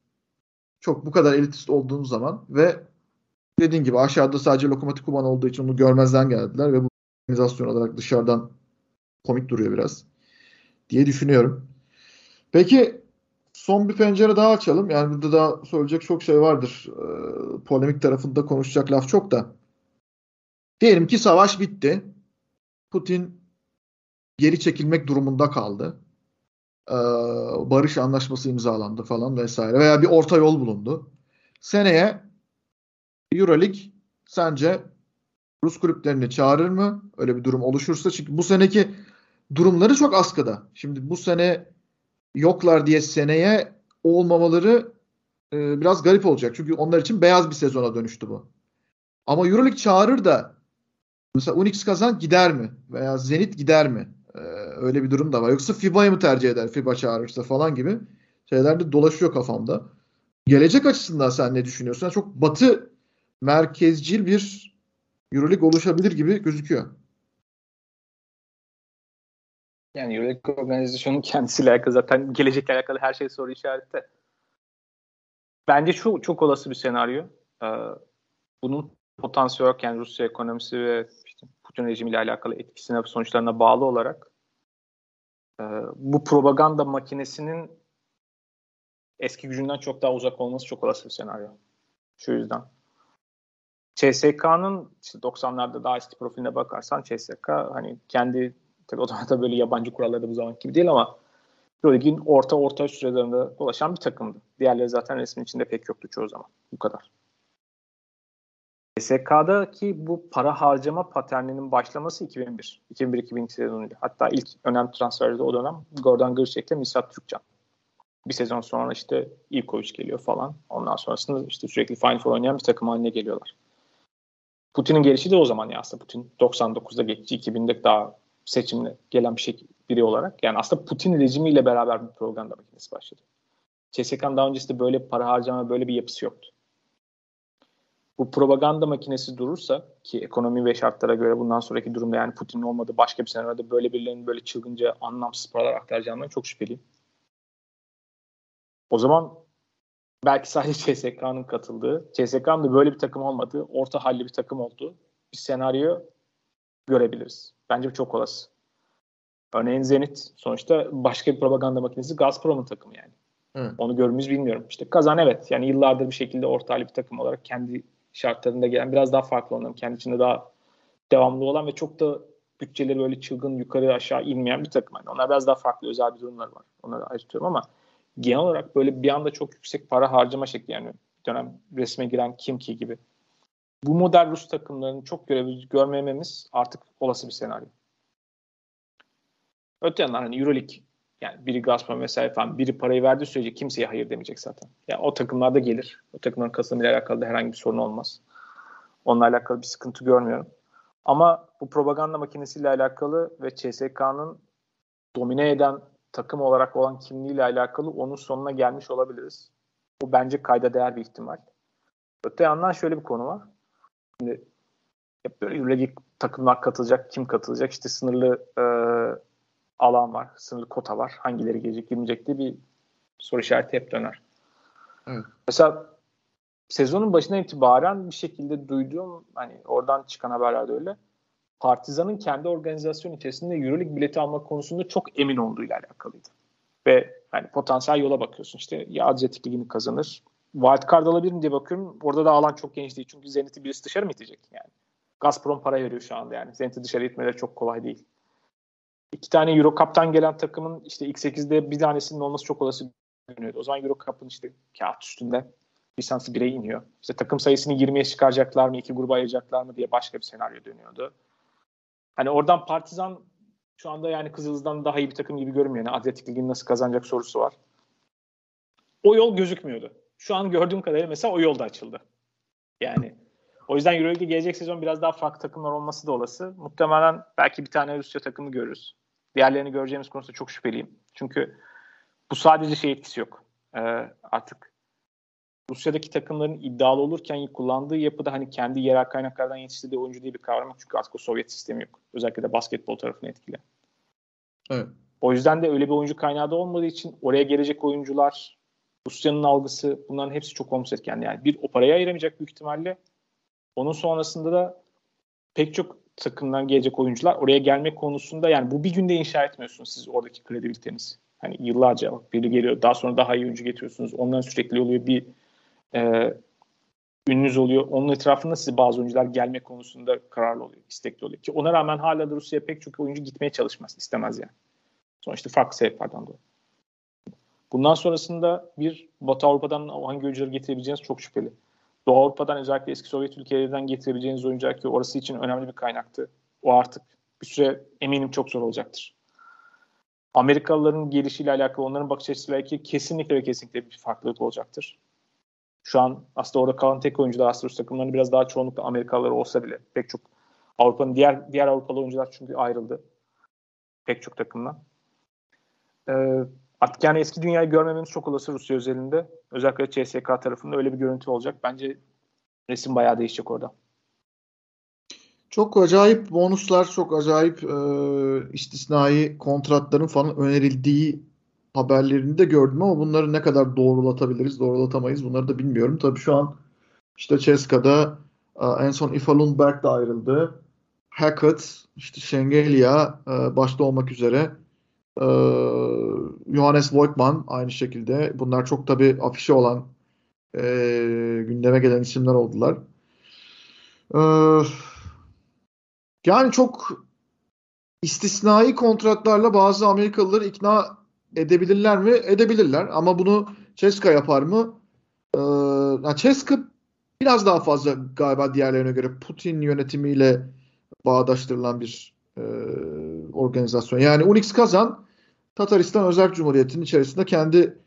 Çok bu kadar elitist olduğunuz zaman ve dediğin gibi aşağıda sadece lokomotif kuman olduğu için onu görmezden geldiler ve bu organizasyon olarak dışarıdan komik duruyor biraz diye düşünüyorum. Peki son bir pencere daha açalım. Yani burada daha söyleyecek çok şey vardır. Ee, polemik tarafında konuşacak laf çok da. Diyelim ki savaş bitti. Putin geri çekilmek durumunda kaldı. Ee, barış anlaşması imzalandı falan vesaire. Veya bir orta yol bulundu. Seneye Euroleague sence Rus kulüplerini çağırır mı? Öyle bir durum oluşursa. Çünkü bu seneki durumları çok askıda. Şimdi bu sene yoklar diye seneye olmamaları e, biraz garip olacak. Çünkü onlar için beyaz bir sezona dönüştü bu. Ama Euroleague çağırır da mesela Unix kazan gider mi? Veya Zenit gider mi? Ee, öyle bir durum da var. Yoksa FIBA'yı mı tercih eder? FIBA çağırırsa falan gibi şeyler de dolaşıyor kafamda. Gelecek açısından sen ne düşünüyorsun? Çok batı merkezcil bir Euroleague oluşabilir gibi gözüküyor. Yani Euroleague organizasyonun kendisiyle alakalı zaten gelecekle alakalı her şey soru işareti. Bence çok, çok olası bir senaryo. Ee, bunun potansiyel olarak yani Rusya ekonomisi ve işte Putin rejimiyle alakalı etkisine ve sonuçlarına bağlı olarak e, bu propaganda makinesinin eski gücünden çok daha uzak olması çok olası bir senaryo. Şu yüzden. CSK'nın işte 90'larda daha eski profiline bakarsan CSK hani kendi Tabii o zaman da böyle yabancı kuralları da bu zaman gibi değil ama Euroleague'in orta orta sürelerinde dolaşan bir takımdı. Diğerleri zaten resmin içinde pek yoktu çoğu zaman. Bu kadar. SK'daki bu para harcama paterninin başlaması 2001. 2001-2002 sezonuydu. Hatta ilk önemli transferde o dönem Gordon Gırçek ile Misat Türkcan. Bir sezon sonra işte Ivkovic geliyor falan. Ondan sonrasında işte sürekli Final Four oynayan bir takım haline geliyorlar. Putin'in gelişi de o zaman ya aslında Putin 99'da geçti. 2000'de daha seçimle gelen bir şey biri olarak. Yani aslında Putin rejimiyle beraber bir propaganda makinesi başladı. CSK'nın daha öncesinde böyle para harcama böyle bir yapısı yoktu. bu propaganda makinesi durursa ki ekonomi ve şartlara göre bundan sonraki durumda yani Putin'in olmadığı başka bir senaryoda böyle birilerinin böyle çılgınca anlamsız paralar aktaracağından çok şüpheliyim. O zaman belki sadece CSK'nın katıldığı, CSK'nın da böyle bir takım olmadığı, orta halli bir takım olduğu bir senaryo görebiliriz. Bence bu çok olası. Örneğin Zenit sonuçta başka bir propaganda makinesi Gazprom'un takımı yani. Hı. Onu görmüş bilmiyorum. İşte Kazan evet yani yıllardır bir şekilde orta halli bir takım olarak kendi şartlarında gelen biraz daha farklı onların kendi içinde daha devamlı olan ve çok da bütçeleri böyle çılgın yukarı aşağı inmeyen bir takım. Yani onlar biraz daha farklı özel bir durumlar var. Onları ayrıtıyorum ama genel olarak böyle bir anda çok yüksek para harcama şekli yani dönem resme giren Kimki gibi. Bu model Rus takımlarını çok görmememiz artık olası bir senaryo. Öte yandan hani Euroleague yani biri Gazprom vesaire falan biri parayı verdiği sürece kimseye hayır demeyecek zaten. Yani o takımlarda gelir. O takımların kazanımıyla alakalı da herhangi bir sorun olmaz. Onunla alakalı bir sıkıntı görmüyorum. Ama bu propaganda makinesiyle alakalı ve CSK'nın domine eden takım olarak olan kimliğiyle alakalı onun sonuna gelmiş olabiliriz. Bu bence kayda değer bir ihtimal. Öte yandan şöyle bir konu var. Şimdi hep böyle Euroleague takımlar katılacak, kim katılacak? İşte sınırlı e, alan var, sınırlı kota var. Hangileri gelecek, girmeyecek diye bir soru işareti hep döner. Evet. Mesela sezonun başına itibaren bir şekilde duyduğum hani oradan çıkan haberlerde öyle. Partizan'ın kendi organizasyon içerisinde Euroleague bileti alma konusunda çok emin olduğuyla alakalıydı. Ve hani potansiyel yola bakıyorsun işte ya Adriyatik Ligi'ni kazanır. Wildcard alabilirim diye bakıyorum. Orada da alan çok geniş değil. Çünkü Zenit'i birisi dışarı mı itecek yani? Gazprom para veriyor şu anda yani. Zenit'i dışarı itmeleri çok kolay değil. İki tane Euro Cup'tan gelen takımın işte X8'de bir tanesinin olması çok olası görünüyordu. O zaman Euro Cup'ın işte kağıt üstünde lisansı 1'e iniyor. İşte takım sayısını 20'ye çıkaracaklar mı, iki gruba ayıracaklar mı diye başka bir senaryo dönüyordu. Hani oradan Partizan şu anda yani Kızıldız'dan daha iyi bir takım gibi görünmüyor. Yani Atletik Ligi'ni nasıl kazanacak sorusu var. O yol gözükmüyordu. Şu an gördüğüm kadarıyla mesela o yolda açıldı. Yani o yüzden Euroleague'de gelecek sezon biraz daha farklı takımlar olması da olası. Muhtemelen belki bir tane Rusya takımı görürüz. Diğerlerini göreceğimiz konusunda çok şüpheliyim. Çünkü bu sadece şey etkisi yok. Ee, artık Rusya'daki takımların iddialı olurken kullandığı yapıda hani kendi yerel kaynaklardan yetiştirdiği oyuncu diye bir kavram yok. Çünkü artık o Sovyet sistemi yok. Özellikle de basketbol tarafını etkili. Evet. O yüzden de öyle bir oyuncu kaynağı da olmadığı için oraya gelecek oyuncular, Rusya'nın algısı bunların hepsi çok olumsuz etken. Yani bir o parayı ayıramayacak büyük ihtimalle. Onun sonrasında da pek çok takımdan gelecek oyuncular oraya gelmek konusunda yani bu bir günde inşa etmiyorsunuz siz oradaki kredibiliteniz. Hani yıllarca biri geliyor daha sonra daha iyi oyuncu getiriyorsunuz. Onların sürekli oluyor bir e, ününüz oluyor. Onun etrafında size bazı oyuncular gelme konusunda kararlı oluyor, istekli oluyor. Ki ona rağmen hala da Rusya'ya pek çok oyuncu gitmeye çalışmaz, istemez yani. Sonuçta farklı sebeplerden dolayı. Bundan sonrasında bir Batı Avrupa'dan hangi oyuncuları getirebileceğiniz çok şüpheli. Doğu Avrupa'dan özellikle eski Sovyet ülkelerinden getirebileceğiniz oyuncular ki orası için önemli bir kaynaktı. O artık bir süre eminim çok zor olacaktır. Amerikalıların gelişiyle alakalı, onların bakış açısıyla ilgili kesinlikle ve kesinlikle bir farklılık olacaktır. Şu an aslında orada kalan tek oyuncular aslında takımlarının biraz daha çoğunlukla Amerikalılar olsa bile pek çok Avrupa'nın diğer diğer Avrupalı oyuncular çünkü ayrıldı. Pek çok takımdan. Ee, artık yani eski dünyayı görmememiz çok olası Rusya özelinde. Özellikle CSK tarafında öyle bir görüntü olacak. Bence resim bayağı değişecek orada. Çok acayip bonuslar, çok acayip e, istisnai kontratların falan önerildiği haberlerini de gördüm ama bunları ne kadar doğrulatabiliriz, doğrulatamayız bunları da bilmiyorum. Tabii şu an işte Ceska'da e, en son Ifa Lundberg de ayrıldı. Hackett, işte Şengelia e, başta olmak üzere e, Johannes Voigtman aynı şekilde. Bunlar çok tabii afişe olan gündeme gelen isimler oldular. Yani çok istisnai kontratlarla bazı Amerikalıları ikna edebilirler mi? Edebilirler. Ama bunu Ceska yapar mı? Ee, Ceska biraz daha fazla galiba diğerlerine göre Putin yönetimiyle bağdaştırılan bir e, organizasyon. Yani Unix Kazan Tataristan Özel Cumhuriyeti'nin içerisinde kendi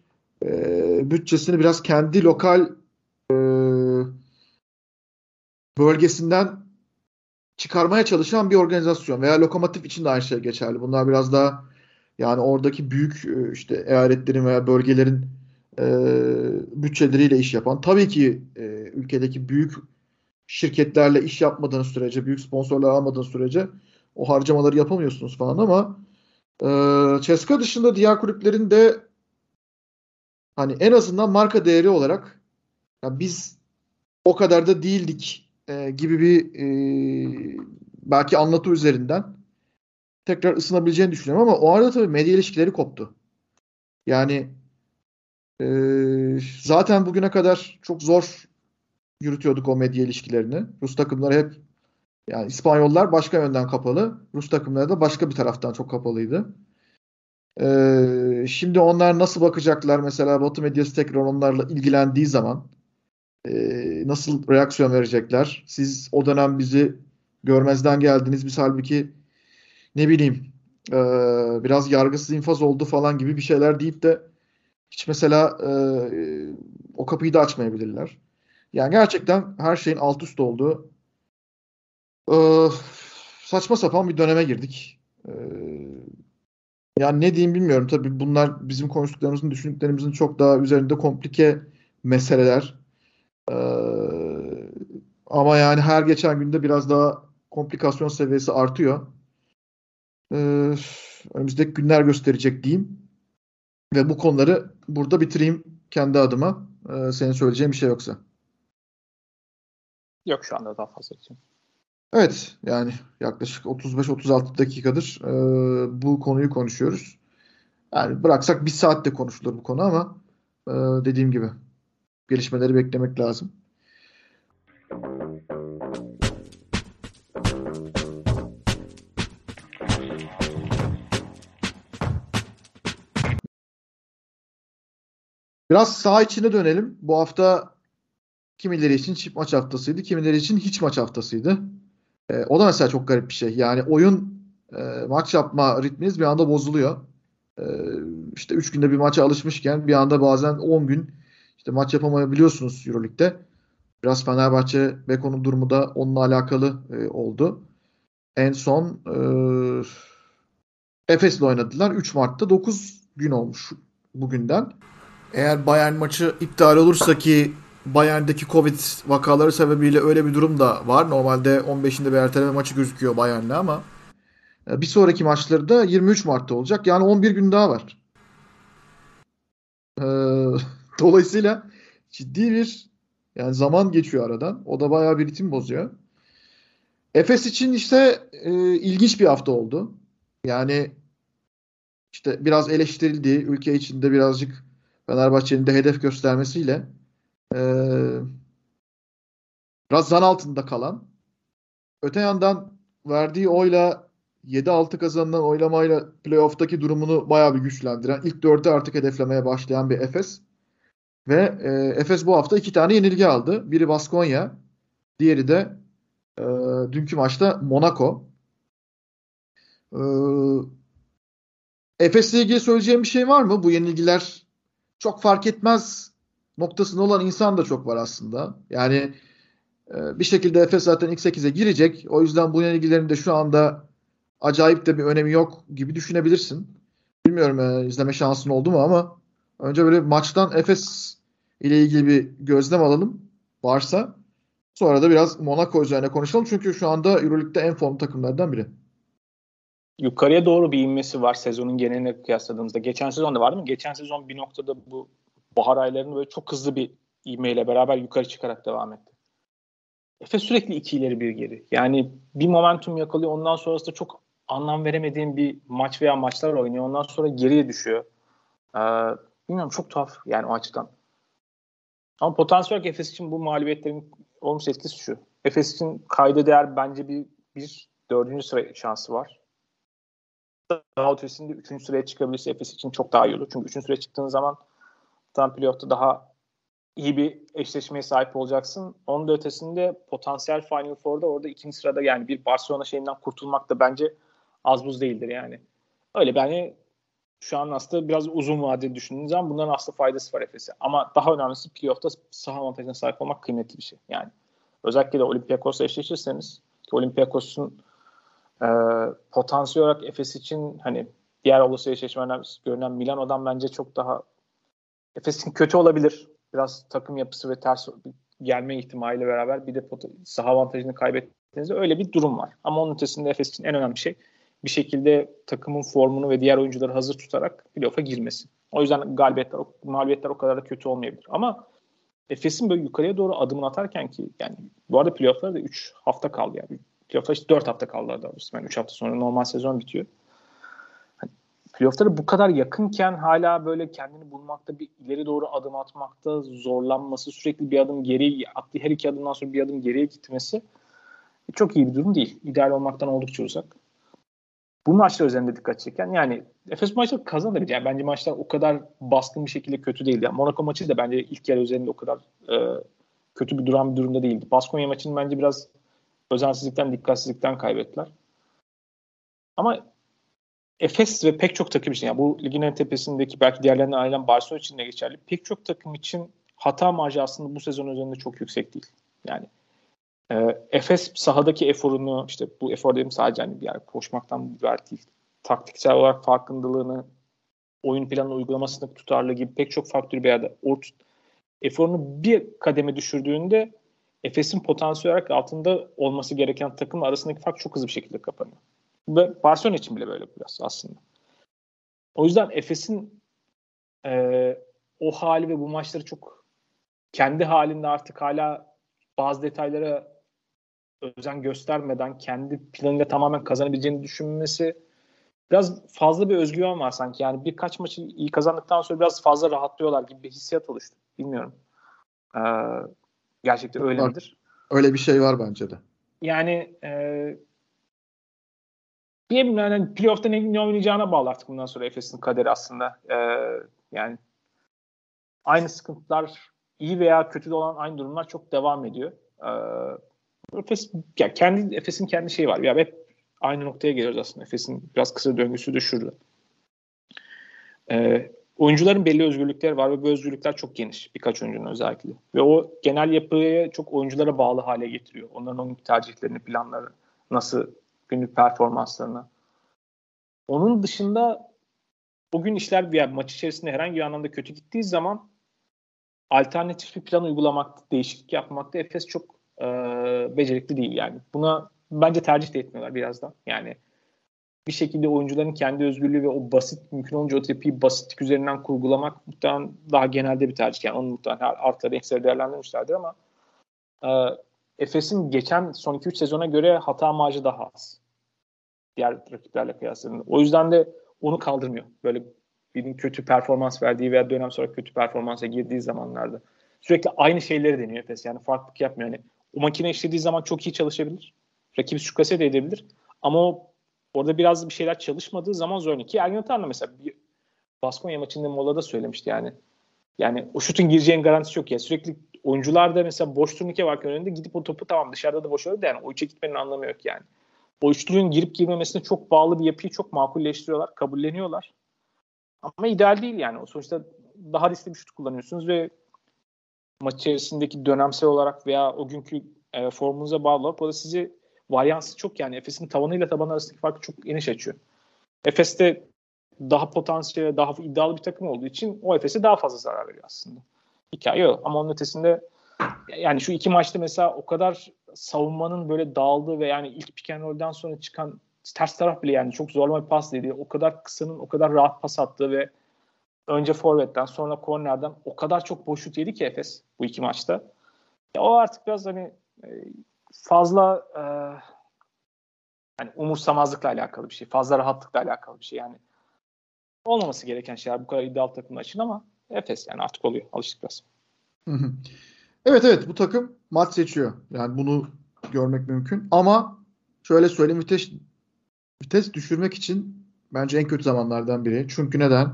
e, bütçesini biraz kendi lokal e, bölgesinden çıkarmaya çalışan bir organizasyon veya lokomotif için de aynı şey geçerli. Bunlar biraz daha yani oradaki büyük e, işte eyaletlerin veya bölgelerin e, bütçeleriyle iş yapan tabii ki e, ülkedeki büyük şirketlerle iş yapmadığın sürece, büyük sponsorlar almadığın sürece o harcamaları yapamıyorsunuz falan ama e, Ceska dışında diğer kulüplerin de hani en azından marka değeri olarak ya biz o kadar da değildik e, gibi bir e, belki anlatı üzerinden tekrar ısınabileceğini düşünüyorum ama o arada tabii medya ilişkileri koptu. Yani e, zaten bugüne kadar çok zor yürütüyorduk o medya ilişkilerini. Rus takımları hep yani İspanyollar başka yönden kapalı. Rus takımları da başka bir taraftan çok kapalıydı. Ee, şimdi onlar nasıl bakacaklar mesela Batı medyası tekrar onlarla ilgilendiği zaman e, nasıl reaksiyon verecekler? Siz o dönem bizi görmezden geldiniz. Biz halbuki ne bileyim e, biraz yargısız infaz oldu falan gibi bir şeyler deyip de hiç mesela e, o kapıyı da açmayabilirler. Yani gerçekten her şeyin alt üst olduğu e, saçma sapan bir döneme girdik. E, yani ne diyeyim bilmiyorum. Tabii bunlar bizim konuştuklarımızın, düşündüklerimizin çok daha üzerinde komplike meseleler. Ee, ama yani her geçen günde biraz daha komplikasyon seviyesi artıyor. Ee, önümüzdeki günler gösterecek diyeyim. Ve bu konuları burada bitireyim kendi adıma. Ee, senin söyleyeceğin bir şey yoksa. Yok şu anda daha fazla için. Evet yani yaklaşık 35-36 dakikadır e, bu konuyu konuşuyoruz. Yani bıraksak bir saatte konuşulur bu konu ama e, dediğim gibi gelişmeleri beklemek lazım. Biraz saha içine dönelim. Bu hafta kimileri için çift maç haftasıydı, kimileri için hiç maç haftasıydı. E, o da mesela çok garip bir şey. Yani oyun e, maç yapma ritminiz bir anda bozuluyor. E, işte 3 günde bir maça alışmışken bir anda bazen 10 gün işte maç yapamayabiliyorsunuz Euroleague'de. Biraz Fenerbahçe Beko'nun durumu da onunla alakalı e, oldu. En son e, Efes'le oynadılar. 3 Mart'ta 9 gün olmuş bugünden. Eğer Bayern maçı iptal olursa ki Bayern'deki Covid vakaları sebebiyle öyle bir durum da var. Normalde 15'inde bir erteleme maçı gözüküyor Bayern'le ama e, bir sonraki maçları da 23 Mart'ta olacak. Yani 11 gün daha var. E, dolayısıyla ciddi bir yani zaman geçiyor aradan. O da bayağı bir ritim bozuyor. Efes için işte e, ilginç bir hafta oldu. Yani işte biraz eleştirildi. Ülke içinde birazcık Fenerbahçe'nin de hedef göstermesiyle ee, biraz zan altında kalan. Öte yandan verdiği oyla 7-6 kazanılan oylamayla playoff'taki durumunu bayağı bir güçlendiren, ilk dörtte artık hedeflemeye başlayan bir Efes. Ve e, Efes bu hafta iki tane yenilgi aldı. Biri Baskonya, diğeri de e, dünkü maçta Monaco. E, Efes'le ilgili söyleyeceğim bir şey var mı? Bu yenilgiler çok fark etmez noktasında olan insan da çok var aslında. Yani e, bir şekilde Efes zaten ilk 8'e girecek. O yüzden bu yenilgilerin de şu anda acayip de bir önemi yok gibi düşünebilirsin. Bilmiyorum e, izleme şansın oldu mu ama önce böyle maçtan Efes ile ilgili bir gözlem alalım varsa. Sonra da biraz Monaco üzerine konuşalım. Çünkü şu anda Euroleague'de en form takımlardan biri. Yukarıya doğru bir inmesi var sezonun geneline kıyasladığımızda. Geçen sezon da vardı mı? Geçen sezon bir noktada bu bahar aylarını böyle çok hızlı bir ivmeyle beraber yukarı çıkarak devam etti. Efes sürekli iki ileri bir geri. Yani bir momentum yakalıyor. Ondan sonrasında çok anlam veremediğim bir maç veya maçlar oynuyor. Ondan sonra geriye düşüyor. Ee, bilmiyorum çok tuhaf yani o açıdan. Ama potansiyel Efes için bu mağlubiyetlerin olumsuz etkisi şu. Efes için kayda değer bence bir, bir dördüncü sıra şansı var. Daha ötesinde üçüncü sıraya çıkabilirse Efes için çok daha iyi olur. Çünkü üçüncü sıraya çıktığın zaman tam playoff'ta daha iyi bir eşleşmeye sahip olacaksın. Onun da ötesinde potansiyel Final Four'da orada ikinci sırada yani bir Barcelona şeyinden kurtulmak da bence az buz değildir yani. Öyle yani şu an aslında biraz uzun vadeli düşündüğünüz zaman bunların aslında faydası var Efes'e. Ama daha önemlisi playoff'ta saha avantajına sahip olmak kıymetli bir şey. Yani özellikle de Olympiakos'la eşleşirseniz ki Olympiakos'un e, potansiyel olarak Efes için hani diğer olası eşleşmelerden görünen Milano'dan bence çok daha Efes'in kötü olabilir. Biraz takım yapısı ve ters gelme ihtimaliyle beraber bir de saha avantajını kaybettiğinizde öyle bir durum var. Ama onun ötesinde Efes için en önemli şey bir şekilde takımın formunu ve diğer oyuncuları hazır tutarak playoff'a girmesi. O yüzden galibiyetler, mağlubiyetler o kadar da kötü olmayabilir. Ama Efes'in böyle yukarıya doğru adımını atarken ki yani bu arada playoff'lara da 3 hafta kaldı yani. Playoff'lar işte 4 hafta kaldı daha doğrusu. Yani 3 hafta sonra normal sezon bitiyor. Playoff'lara bu kadar yakınken hala böyle kendini bulmakta bir ileri doğru adım atmakta zorlanması, sürekli bir adım geri attığı her iki adımdan sonra bir adım geriye gitmesi çok iyi bir durum değil. İdeal olmaktan oldukça uzak bu maçlar üzerinde dikkat çeken yani Efes maçları kazanabilir. Yani bence maçlar o kadar baskın bir şekilde kötü değildi. Yani Monaco maçı da bence ilk yarı üzerinde o kadar e, kötü bir duran bir durumda değildi. Baskonya maçını bence biraz özensizlikten, dikkatsizlikten kaybettiler. Ama Efes ve pek çok takım için yani bu ligin en tepesindeki belki diğerlerine ayrılan Barcelona için de geçerli. Pek çok takım için hata marjı aslında bu sezon üzerinde çok yüksek değil. Yani e, Efes sahadaki eforunu işte bu efor dedim sadece hani yani koşmaktan müberk değil. Taktiksel olarak farkındalığını oyun planı uygulamasını tutarlı gibi pek çok faktör bir yerde ort eforunu bir kademe düşürdüğünde Efes'in potansiyel olarak altında olması gereken takım arasındaki fark çok hızlı bir şekilde kapanıyor. Ve Barcelona için bile böyle biraz aslında. O yüzden Efes'in e, o hali ve bu maçları çok kendi halinde artık hala bazı detaylara özen göstermeden kendi planıyla tamamen kazanabileceğini düşünmesi biraz fazla bir özgüven var sanki. Yani birkaç maçı iyi kazandıktan sonra biraz fazla rahatlıyorlar gibi bir hissiyat oluştu. Bilmiyorum. Ee, gerçekten öyle midir? Öyle bir şey var bence de. Yani e, bilmiyorum yani playoff'ta ne, ne oynayacağına bağlı artık bundan sonra Efes'in kaderi aslında. Ee, yani aynı sıkıntılar iyi veya kötü de olan aynı durumlar çok devam ediyor. Ee, Efes, ya kendi Efes'in kendi şeyi var. Ya hep aynı noktaya geliyoruz aslında. Efes'in biraz kısa döngüsü de şurada. Ee, oyuncuların belli özgürlükleri var ve bu özgürlükler çok geniş. Birkaç oyuncunun özellikle. Ve o genel yapıyı çok oyunculara bağlı hale getiriyor. Onların oyun tercihlerini, planları, nasıl günlük performanslarını. Onun dışında o gün işler bir maç içerisinde herhangi bir anlamda kötü gittiği zaman alternatif bir plan uygulamakta, değişiklik yapmakta Efes çok e, becerikli değil yani. Buna bence tercih de etmiyorlar birazdan. Yani bir şekilde oyuncuların kendi özgürlüğü ve o basit mümkün olunca o tepiyi basitlik üzerinden kurgulamak muhtemelen daha genelde bir tercih. Yani onu muhtemelen artları eksileri değerlendirmişlerdir ama e, Efes'in geçen son 2-3 sezona göre hata marjı daha az. Diğer rakiplerle kıyasladığında. O yüzden de onu kaldırmıyor. Böyle birinin kötü performans verdiği veya dönem sonra kötü performansa girdiği zamanlarda. Sürekli aynı şeyleri deniyor Efes. Yani farklılık yapmıyor. Yani o makine işlediği zaman çok iyi çalışabilir. Rakibi sükase de edebilir. Ama orada biraz bir şeyler çalışmadığı zaman zor. Ki Ergin Atar'la mesela bir Baskonya maçında molada söylemişti yani. Yani o şutun gireceğin garantisi yok ya. Sürekli oyuncular da mesela boş turnike varken önünde gidip o topu tamam dışarıda da boş da yani o üçe gitmenin anlamı yok yani. O üçlünün girip girmemesine çok bağlı bir yapıyı çok makulleştiriyorlar, kabulleniyorlar. Ama ideal değil yani. O sonuçta daha riskli bir şut kullanıyorsunuz ve maç içerisindeki dönemsel olarak veya o günkü e, formunuza bağlı olarak o da sizi varyansı çok yani Efes'in tavanıyla taban arasındaki farkı çok geniş açıyor. Efes'te daha potansiyel, daha iddialı bir takım olduğu için o Efes'e daha fazla zarar veriyor aslında. Hikaye yok ama onun ötesinde yani şu iki maçta mesela o kadar savunmanın böyle dağıldığı ve yani ilk pick and roll'dan sonra çıkan ters taraf bile yani çok zorlama bir pas dediği, o kadar kısanın o kadar rahat pas attığı ve önce forvetten sonra kornerden o kadar çok boşluk yedi ki Efes bu iki maçta. Ya o artık biraz hani e, fazla e, hani umursamazlıkla alakalı bir şey. Fazla rahatlıkla alakalı bir şey. Yani olmaması gereken şeyler bu kadar iddialı takımlar için ama Efes yani artık oluyor. Alıştık biraz. Evet evet bu takım maç seçiyor. Yani bunu görmek mümkün. Ama şöyle söyleyeyim vites vites düşürmek için bence en kötü zamanlardan biri. Çünkü neden?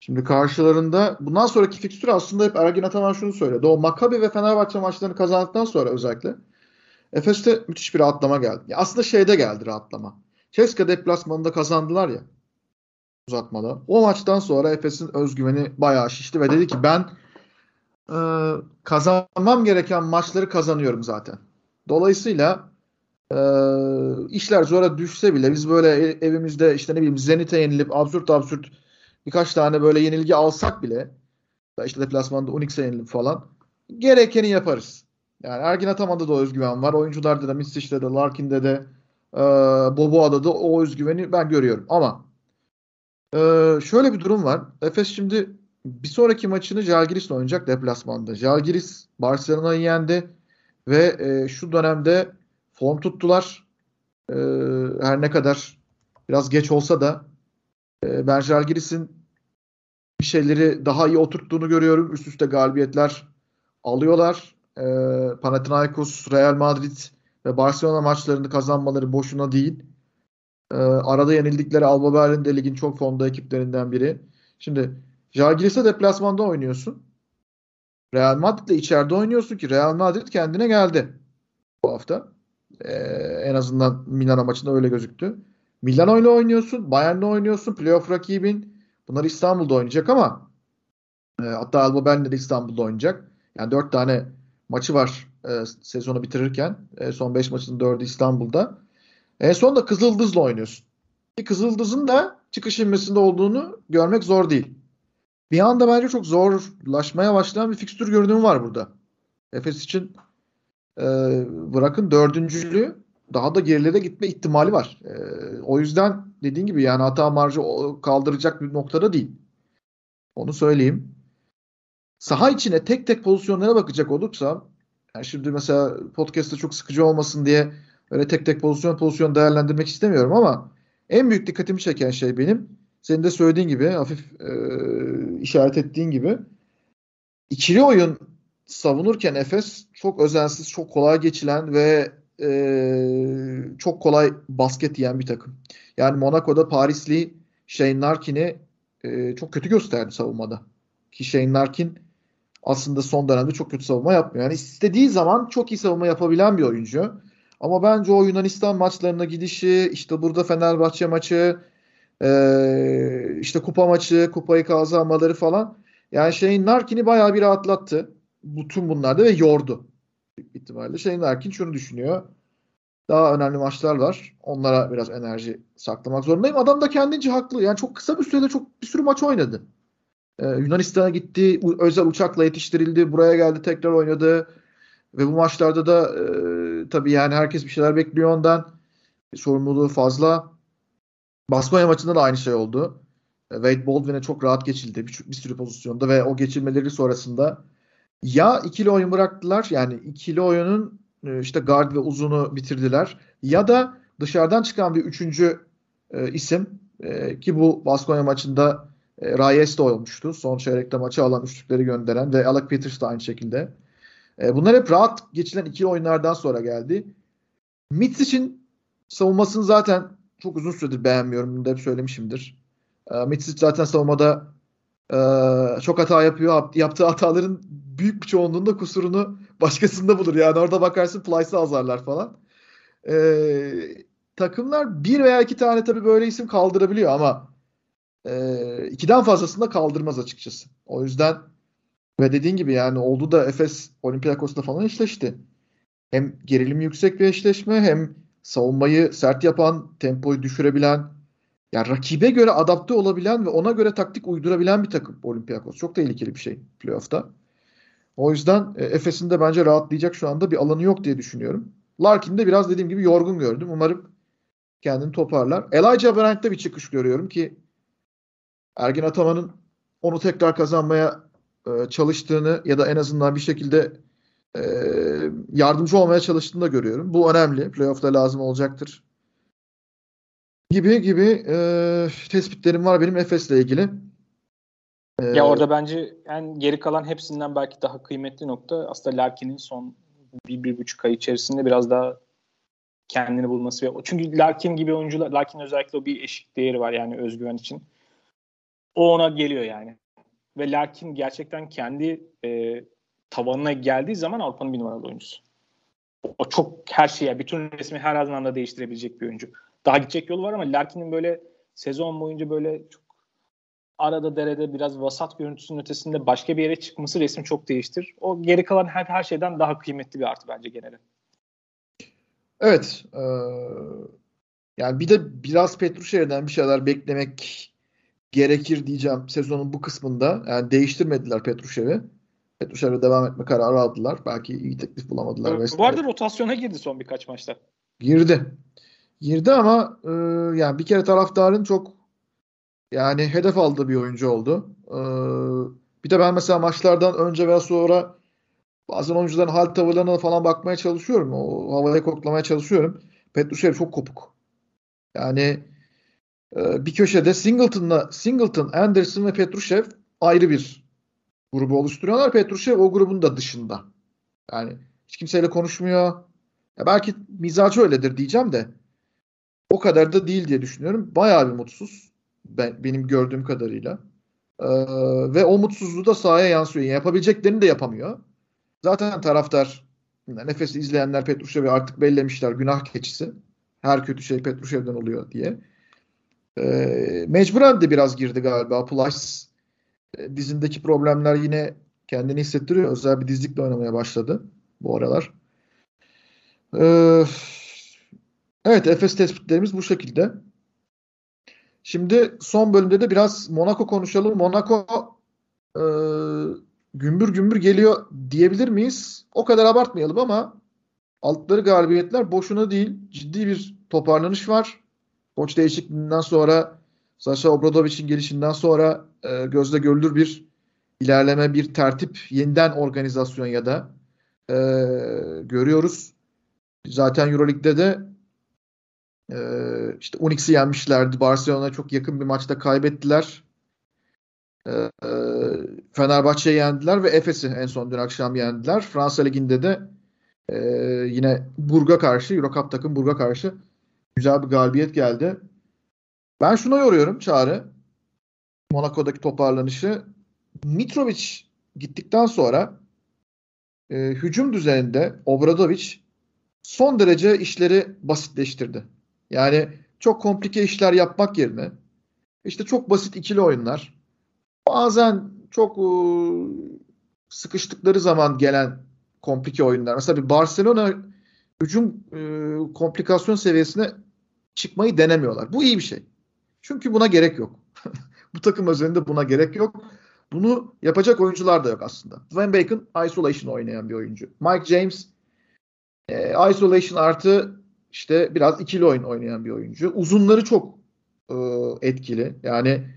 Şimdi karşılarında bundan sonraki fikstür aslında hep Ergin Ataman şunu söyledi. O Maccabi ve Fenerbahçe maçlarını kazandıktan sonra özellikle Efes'te müthiş bir rahatlama geldi. Ya aslında şeyde geldi rahatlama. Ceska deplasmanında kazandılar ya uzatmada. O maçtan sonra Efes'in özgüveni bayağı şişti ve dedi ki ben e, kazanmam gereken maçları kazanıyorum zaten. Dolayısıyla e, işler zora düşse bile biz böyle evimizde işte ne bileyim Zenit'e yenilip absürt absürt birkaç tane böyle yenilgi alsak bile işte deplasmanda Unix'e yenilip falan gerekeni yaparız. Yani Ergin Ataman'da da o özgüven var. Oyuncularda da, Misic'de de, Larkin'de de, e, Boboa'da da o özgüveni ben görüyorum. Ama e, şöyle bir durum var. Efes şimdi bir sonraki maçını Jalgiris'le oynayacak deplasmanda. Jalgiris Barcelona'yı yendi ve e, şu dönemde form tuttular. E, her ne kadar biraz geç olsa da e, ben Jalgiris'in bir şeyleri daha iyi oturttuğunu görüyorum. Üst üste galibiyetler alıyorlar. E, Panathinaikos, Real Madrid ve Barcelona maçlarını kazanmaları boşuna değil. E, arada yenildikleri Alba Berlin de ligin çok formda ekiplerinden biri. Şimdi Jalgiris'e deplasmanda oynuyorsun. Real Madrid'le içeride oynuyorsun ki Real Madrid kendine geldi bu hafta. Ee, en azından Milano maçında öyle gözüktü. Milano ile oynuyorsun, Bayern'le oynuyorsun, playoff rakibin. Bunlar İstanbul'da oynayacak ama e, hatta Alba Berlin'de de İstanbul'da oynayacak. Yani dört tane maçı var e, sezonu bitirirken. E, son beş maçın dördü İstanbul'da. En son da Kızıldız'la oynuyorsun. Ki Kızıldız'ın da çıkış inmesinde olduğunu görmek zor değil. Bir anda bence çok zorlaşmaya başlayan bir fikstür görünümü var burada. Efes için e, bırakın dördüncülüğü daha da gerilere gitme ihtimali var. E, o yüzden dediğin gibi yani hata marjı kaldıracak bir noktada değil. Onu söyleyeyim. Saha içine tek tek pozisyonlara bakacak olursa yani şimdi mesela podcast'ta çok sıkıcı olmasın diye öyle tek tek pozisyon pozisyon değerlendirmek istemiyorum ama en büyük dikkatimi çeken şey benim senin de söylediğin gibi hafif e, işaret ettiğin gibi ikili oyun savunurken Efes çok özensiz, çok kolay geçilen ve e, çok kolay basket yiyen bir takım. Yani Monaco'da Parisli Shane Larkin'i e, çok kötü gösterdi savunmada. Ki Shane Larkin aslında son dönemde çok kötü savunma yapmıyor. Yani istediği zaman çok iyi savunma yapabilen bir oyuncu. Ama bence o Yunanistan maçlarına gidişi, işte burada Fenerbahçe maçı, işte kupa maçı, kupayı kazanmaları falan. Yani şeyin Narkin'i bayağı bir rahatlattı. Bütün bunlarda ve yordu. Büyük ihtimalle. Şeyin Narkin şunu düşünüyor. Daha önemli maçlar var. Onlara biraz enerji saklamak zorundayım. Adam da kendince haklı. Yani çok kısa bir sürede çok bir sürü maç oynadı. Ee, Yunanistan'a gitti. Özel uçakla yetiştirildi. Buraya geldi tekrar oynadı. Ve bu maçlarda da e, tabii yani herkes bir şeyler bekliyor ondan. Sorumluluğu fazla. Baskonya maçında da aynı şey oldu. E, Wade Baldwin'e çok rahat geçildi bir, bir sürü pozisyonda ve o geçilmeleri sonrasında ya ikili oyun bıraktılar yani ikili oyunun e, işte guard ve uzunu bitirdiler ya da dışarıdan çıkan bir üçüncü e, isim e, ki bu Baskonya maçında e, Reyes de olmuştu. Son çeyrekte maçı alan üçlükleri gönderen ve Alec Peters de aynı şekilde. E, bunlar hep rahat geçilen ikili oyunlardan sonra geldi. Mitz için savunmasını zaten çok uzun süredir beğenmiyorum. Bunu da hep söylemişimdir. E, zaten savunmada e, çok hata yapıyor. Yaptığı hataların büyük bir çoğunluğunda kusurunu başkasında bulur. Yani orada bakarsın Plyce'ı azarlar falan. E, takımlar bir veya iki tane tabii böyle isim kaldırabiliyor ama ikiden fazlasını da kaldırmaz açıkçası. O yüzden ve dediğin gibi yani oldu da Efes Olympiakos'la falan eşleşti. Hem gerilim yüksek bir eşleşme hem savunmayı sert yapan, tempoyu düşürebilen, yani rakibe göre adapte olabilen ve ona göre taktik uydurabilen bir takım Olympiakos. Çok tehlikeli bir şey playoff'ta. O yüzden e, Efes'in de bence rahatlayacak şu anda bir alanı yok diye düşünüyorum. Larkin de biraz dediğim gibi yorgun gördüm. Umarım kendini toparlar. Elijah Brandt'te bir çıkış görüyorum ki Ergin Ataman'ın onu tekrar kazanmaya e, çalıştığını ya da en azından bir şekilde e, yardımcı olmaya çalıştığını da görüyorum. Bu önemli. Playoff'ta lazım olacaktır. Gibi gibi e, tespitlerim var benim Efes'le ilgili. E, ya orada bence en geri kalan hepsinden belki daha kıymetli nokta aslında Larkin'in son bir, bir buçuk ay içerisinde biraz daha kendini bulması. Ve, çünkü Larkin gibi oyuncular, Larkin özellikle o bir eşik değeri var yani özgüven için. O ona geliyor yani. Ve Larkin gerçekten kendi e, tavanına geldiği zaman Avrupa'nın bir numaralı oyuncusu. O çok her şeye, bütün resmi her anlamda değiştirebilecek bir oyuncu. Daha gidecek yolu var ama Larkin'in böyle sezon boyunca böyle çok arada derede biraz vasat görüntüsünün ötesinde başka bir yere çıkması resmi çok değiştir. O geri kalan her, her şeyden daha kıymetli bir artı bence genelde. Evet. E, yani bir de biraz Petruşev'den bir şeyler beklemek gerekir diyeceğim sezonun bu kısmında. Yani değiştirmediler Petruşev'i. Petruşev'e devam etme kararı aldılar. Belki iyi teklif bulamadılar. Bu arada rotasyona girdi son birkaç maçta. Girdi. Girdi ama e, yani bir kere taraftarın çok yani hedef aldığı bir oyuncu oldu. E, bir de ben mesela maçlardan önce veya sonra bazen oyuncuların hal tavırlarına falan bakmaya çalışıyorum. O havaya koklamaya çalışıyorum. Petrushev çok kopuk. Yani e, bir köşede Singleton'la Singleton, Anderson ve Petrushev ayrı bir grubu oluşturuyorlar. Petrushev o grubun da dışında. Yani hiç kimseyle konuşmuyor. Ya belki mizacı öyledir diyeceğim de o kadar da değil diye düşünüyorum. Bayağı bir mutsuz. Ben, benim gördüğüm kadarıyla. Ee, ve o mutsuzluğu da sahaya yansıyor. Yani yapabileceklerini de yapamıyor. Zaten taraftar nefesi izleyenler Petrushev'i artık bellemişler günah keçisi. Her kötü şey Petrushev'den oluyor diye. Ee, mecburen de biraz girdi galiba. Plus e, dizindeki problemler yine kendini hissettiriyor. Özel bir dizlikle oynamaya başladı bu aralar. Ee, evet Efes tespitlerimiz bu şekilde. Şimdi son bölümde de biraz Monaco konuşalım. Monaco e, gümbür gümbür geliyor diyebilir miyiz? O kadar abartmayalım ama altları galibiyetler boşuna değil. Ciddi bir toparlanış var. Koç değişikliğinden sonra Sasha Obradovic'in gelişinden sonra e, gözle görülür bir ilerleme, bir tertip, yeniden organizasyon ya da e, görüyoruz. Zaten Euroleague'de de e, işte Unix'i yenmişlerdi. Barcelona'ya çok yakın bir maçta kaybettiler. E, e, Fenerbahçe'yi yendiler ve Efes'i en son dün akşam yendiler. Fransa Ligi'nde de e, yine Burg'a karşı, Eurocup takım Burg'a karşı güzel bir galibiyet geldi. Ben şuna yoruyorum Çağrı. Monaco'daki toparlanışı. Mitrovic gittikten sonra e, hücum düzeninde Obradovic son derece işleri basitleştirdi. Yani çok komplike işler yapmak yerine işte çok basit ikili oyunlar bazen çok e, sıkıştıkları zaman gelen komplike oyunlar. Mesela bir Barcelona hücum e, komplikasyon seviyesine çıkmayı denemiyorlar. Bu iyi bir şey. Çünkü buna gerek yok. Bu takım özelinde buna gerek yok. Bunu yapacak oyuncular da yok aslında. Van Bacon isolation oynayan bir oyuncu. Mike James e, isolation artı işte biraz ikili oyun oynayan bir oyuncu. Uzunları çok e, etkili. Yani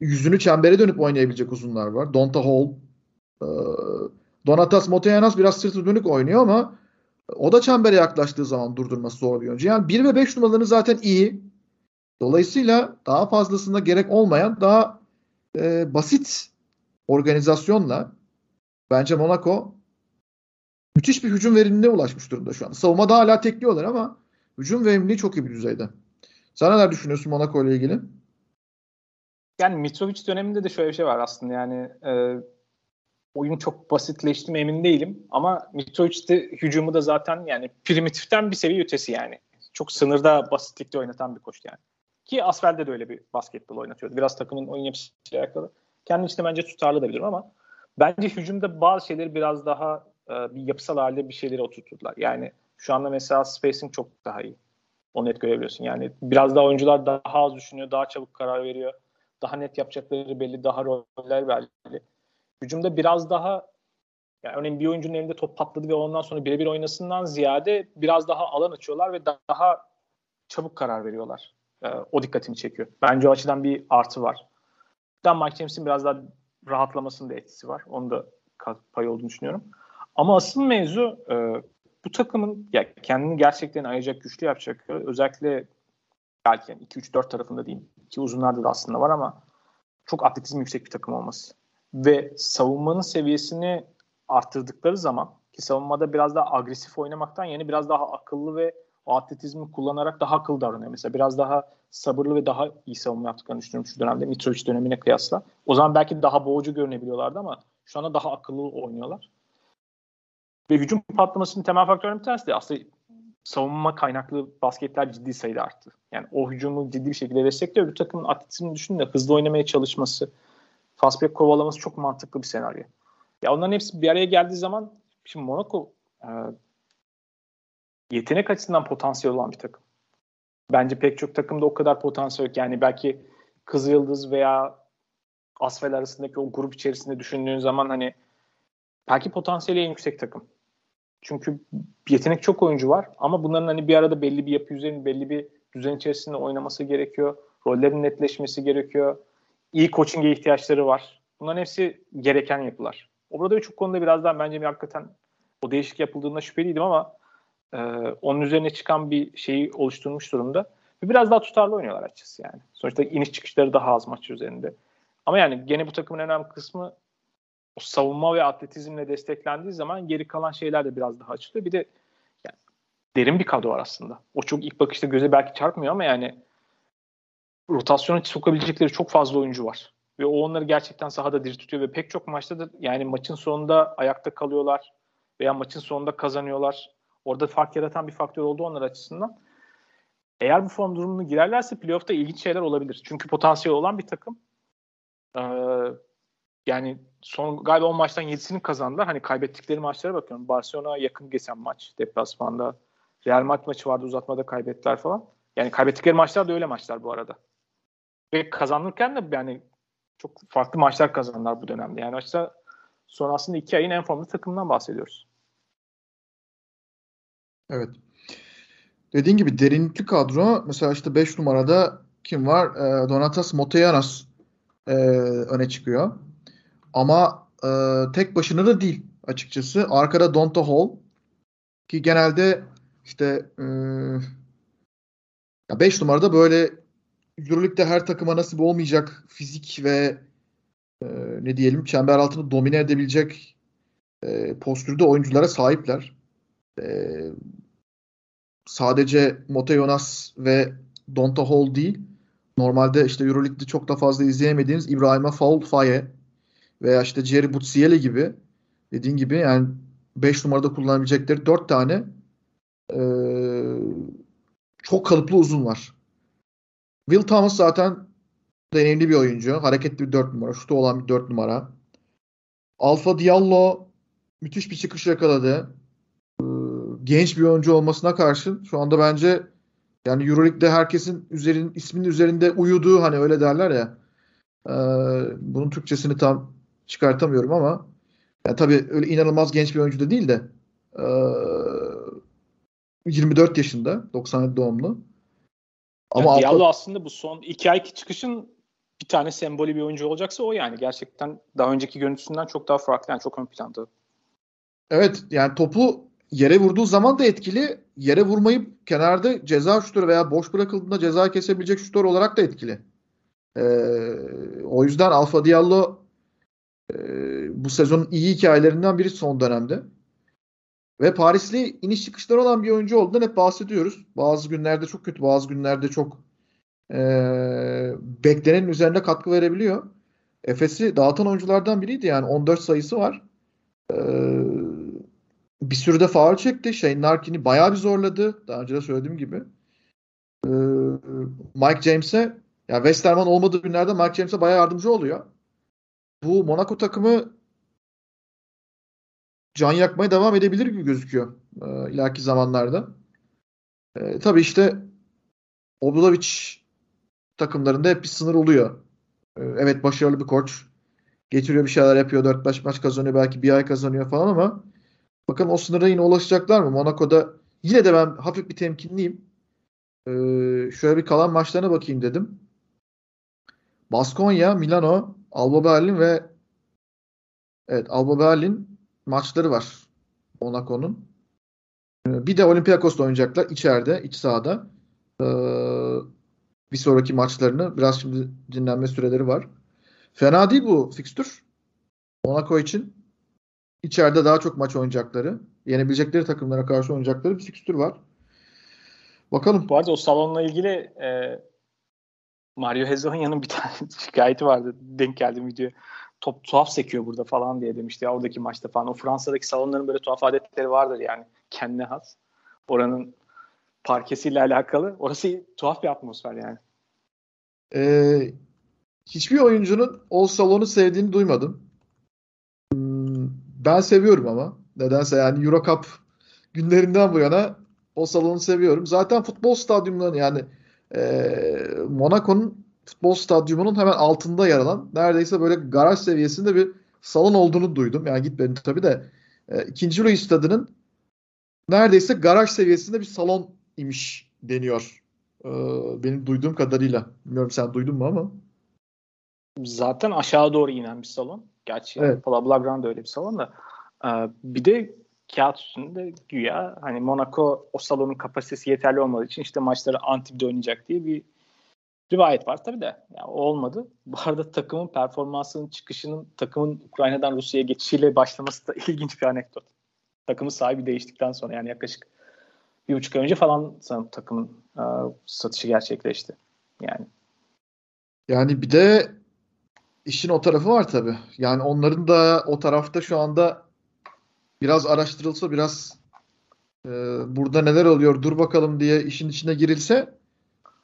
yüzünü çembere dönüp oynayabilecek uzunlar var. Donta Hall, e, Donatas Moteyanas biraz sırtı dönük oynuyor ama o da çembere yaklaştığı zaman durdurması zor bir oyuncu. Yani 1 ve 5 numaralarını zaten iyi. Dolayısıyla daha fazlasına gerek olmayan daha e, basit organizasyonla bence Monaco müthiş bir hücum verimliliğine ulaşmış durumda şu an. Savunmada hala tekliyorlar ama hücum verimliliği çok iyi bir düzeyde. Sen neler düşünüyorsun Monaco ile ilgili? Yani Mitrovic döneminde de şöyle bir şey var aslında yani e, oyun çok basitleşti mi emin değilim ama Mitrovic de hücumu da zaten yani primitiften bir seviye ötesi yani. Çok sınırda basitlikte oynatan bir koç yani. Ki Asfel'de de öyle bir basketbol oynatıyordu. Biraz takımın oyun yapısıyla alakalı. Kendi içinde bence tutarlı da bilirim ama bence hücumda bazı şeyleri biraz daha e, bir yapısal halde bir şeyleri oturttular. Yani şu anda mesela spacing çok daha iyi. Onu net görebiliyorsun. Yani biraz daha oyuncular daha az düşünüyor, daha çabuk karar veriyor. Daha net yapacakları belli, daha roller belli. Hücumda biraz daha yani örneğin bir oyuncunun elinde top patladı ve ondan sonra birebir oynasından ziyade biraz daha alan açıyorlar ve daha çabuk karar veriyorlar. Ee, o dikkatimi çekiyor. Bence o açıdan bir artı var. Ben Mike James'in biraz daha rahatlamasının da etkisi var. Onu da pay olduğunu düşünüyorum. Ama asıl mevzu e, bu takımın ya kendini gerçekten ayıracak, güçlü yapacak. Özellikle belki yani 2-3-4 tarafında diyeyim. Ki uzunlarda da aslında var ama çok atletizm yüksek bir takım olması. Ve savunmanın seviyesini arttırdıkları zaman ki savunmada biraz daha agresif oynamaktan yeni biraz daha akıllı ve o atletizmi kullanarak daha akıllı davranıyor. Mesela biraz daha sabırlı ve daha iyi savunma yaptıklarını düşünüyorum şu dönemde Mitrovic dönemine kıyasla. O zaman belki daha boğucu görünebiliyorlardı ama şu anda daha akıllı oynuyorlar. Ve hücum patlamasının temel faktörünün bir tanesi de aslında savunma kaynaklı basketler ciddi sayıda arttı. Yani o hücumu ciddi bir şekilde destekliyor. Bir takımın atletizmini düşünün de hızlı oynamaya çalışması, fast break kovalaması çok mantıklı bir senaryo. Ya onların hepsi bir araya geldiği zaman şimdi Monaco e, yetenek açısından potansiyel olan bir takım. Bence pek çok takımda o kadar potansiyel yok. Yani belki Kızılyıldız veya Asfel arasındaki o grup içerisinde düşündüğün zaman hani belki potansiyeli en yüksek takım. Çünkü yetenek çok oyuncu var ama bunların hani bir arada belli bir yapı üzerinde belli bir düzen içerisinde oynaması gerekiyor. Rollerin netleşmesi gerekiyor. İyi coaching'e ihtiyaçları var. Bunların hepsi gereken yapılar. Orada birçok konuda biraz daha bence bir hakikaten o değişik yapıldığında şüpheliydim ama e, onun üzerine çıkan bir şeyi oluşturmuş durumda. Ve biraz daha tutarlı oynuyorlar açıkçası yani. Sonuçta iniş çıkışları daha az maç üzerinde. Ama yani gene bu takımın önemli kısmı o savunma ve atletizmle desteklendiği zaman geri kalan şeyler de biraz daha açılıyor. Bir de yani derin bir kadro var aslında. O çok ilk bakışta göze belki çarpmıyor ama yani rotasyona sokabilecekleri çok fazla oyuncu var. Ve o onları gerçekten sahada diri tutuyor ve pek çok maçta da yani maçın sonunda ayakta kalıyorlar veya maçın sonunda kazanıyorlar. Orada fark yaratan bir faktör oldu onlar açısından. Eğer bu form durumunu girerlerse playoff'ta ilginç şeyler olabilir. Çünkü potansiyel olan bir takım. Ee, yani son galiba 10 maçtan 7'sini kazandılar. Hani kaybettikleri maçlara bakıyorum. Barcelona yakın geçen maç deplasmanda. Real Madrid maçı vardı uzatmada kaybettiler falan. Yani kaybettikleri maçlar da öyle maçlar bu arada. Ve kazanırken de yani çok farklı maçlar kazandılar bu dönemde. Yani açıkçası son aslında iki ayın en formlu takımından bahsediyoruz. Evet. Dediğin gibi derinlikli kadro. Mesela işte 5 numarada kim var? E, Donatas Moteyanas e, öne çıkıyor. Ama e, tek başına da değil açıkçası. Arkada Donta Hall ki genelde işte 5 e, numarada böyle Euroleague'de her takıma nasip olmayacak fizik ve e, ne diyelim çember altını domine edebilecek e, postürde oyunculara sahipler. E, sadece Mote Jonas ve Donta Hall değil. Normalde işte Euroleague'de çok da fazla izleyemediğiniz İbrahim'e Faul Faye veya işte Jerry Butsiele gibi dediğin gibi yani 5 numarada kullanabilecekleri 4 tane e, çok kalıplı uzun var. Will Thomas zaten deneyimli bir oyuncu. Hareketli bir 4 numara. Şutu olan bir 4 numara. Alfa Diallo müthiş bir çıkış yakaladı. Ee, genç bir oyuncu olmasına karşın şu anda bence yani Euroleague'de herkesin üzerin, isminin üzerinde uyuduğu hani öyle derler ya. E, bunun Türkçesini tam çıkartamıyorum ama yani tabii öyle inanılmaz genç bir oyuncu da değil de e, 24 yaşında 97 doğumlu. Ama yani Diallo aslında bu son iki ayki çıkışın bir tane sembolü bir oyuncu olacaksa o yani. Gerçekten daha önceki görüntüsünden çok daha farklı. Yani çok ön planda. Evet yani topu yere vurduğu zaman da etkili. Yere vurmayıp kenarda ceza şutörü veya boş bırakıldığında ceza kesebilecek şutör olarak da etkili. Ee, o yüzden Alfa Diallo e, bu sezonun iyi hikayelerinden biri son dönemde. Ve Parisli iniş çıkışları olan bir oyuncu olduğundan hep bahsediyoruz. Bazı günlerde çok kötü, bazı günlerde çok e, beklenenin üzerinde katkı verebiliyor. Efes'i dağıtan oyunculardan biriydi yani 14 sayısı var. E, bir sürü faal çekti. Shane Larkin'i bayağı bir zorladı. Daha önce de söylediğim gibi. E, Mike James'e ya Westerman olmadığı günlerde Mike James'e bayağı yardımcı oluyor. Bu Monaco takımı can yakmaya devam edebilir gibi gözüküyor e, ileriki zamanlarda. E, tabii işte Obradovic takımlarında hep bir sınır oluyor. E, evet başarılı bir koç. Getiriyor bir şeyler yapıyor. 4-5 maç kazanıyor. Belki bir ay kazanıyor falan ama bakın o sınıra yine ulaşacaklar mı? Monaco'da yine de ben hafif bir temkinliyim. E, şöyle bir kalan maçlarına bakayım dedim. Baskonya, Milano, Alba Berlin ve evet Alba Berlin maçları var Monaco'nun. Ee, bir de Olympiakos'ta oynayacaklar içeride, iç sahada. Ee, bir sonraki maçlarını biraz şimdi dinlenme süreleri var. Fena değil bu fikstür. Monaco için içeride daha çok maç oynayacakları, yenebilecekleri takımlara karşı oynayacakları bir fikstür var. Bakalım. Bu arada o salonla ilgili e, Mario Hezonya'nın bir tane şikayeti vardı. Denk geldim video top tuhaf sekiyor burada falan diye demişti ya oradaki maçta falan. O Fransa'daki salonların böyle tuhaf adetleri vardır yani kendine has. Oranın parkesiyle alakalı. Orası tuhaf bir atmosfer yani. Ee, hiçbir oyuncunun o salonu sevdiğini duymadım. Hmm, ben seviyorum ama. Nedense yani Euro Cup günlerinden bu yana o salonu seviyorum. Zaten futbol stadyumlarını yani e, Monaco'nun futbol stadyumunun hemen altında yer alan neredeyse böyle garaj seviyesinde bir salon olduğunu duydum. Yani gitmedim tabii de. E, ikinci Louis stadının neredeyse garaj seviyesinde bir salon imiş deniyor. E, benim duyduğum kadarıyla. Bilmiyorum sen duydun mu ama. Zaten aşağı doğru inen bir salon. Gerçi evet. Blablagrand da öyle bir salon da. E, bir de kağıt üstünde güya hani Monaco o salonun kapasitesi yeterli olmadığı için işte maçları Antib'de oynayacak diye bir rivayet var tabii de. Yani olmadı. Bu arada takımın performansının çıkışının takımın Ukrayna'dan Rusya'ya geçişiyle başlaması da ilginç bir anekdot. Takımın sahibi değiştikten sonra yani yaklaşık bir buçuk ay önce falan sanırım takımın e, satışı gerçekleşti. Yani. Yani bir de işin o tarafı var tabii. Yani onların da o tarafta şu anda biraz araştırılsa biraz e, burada neler oluyor dur bakalım diye işin içine girilse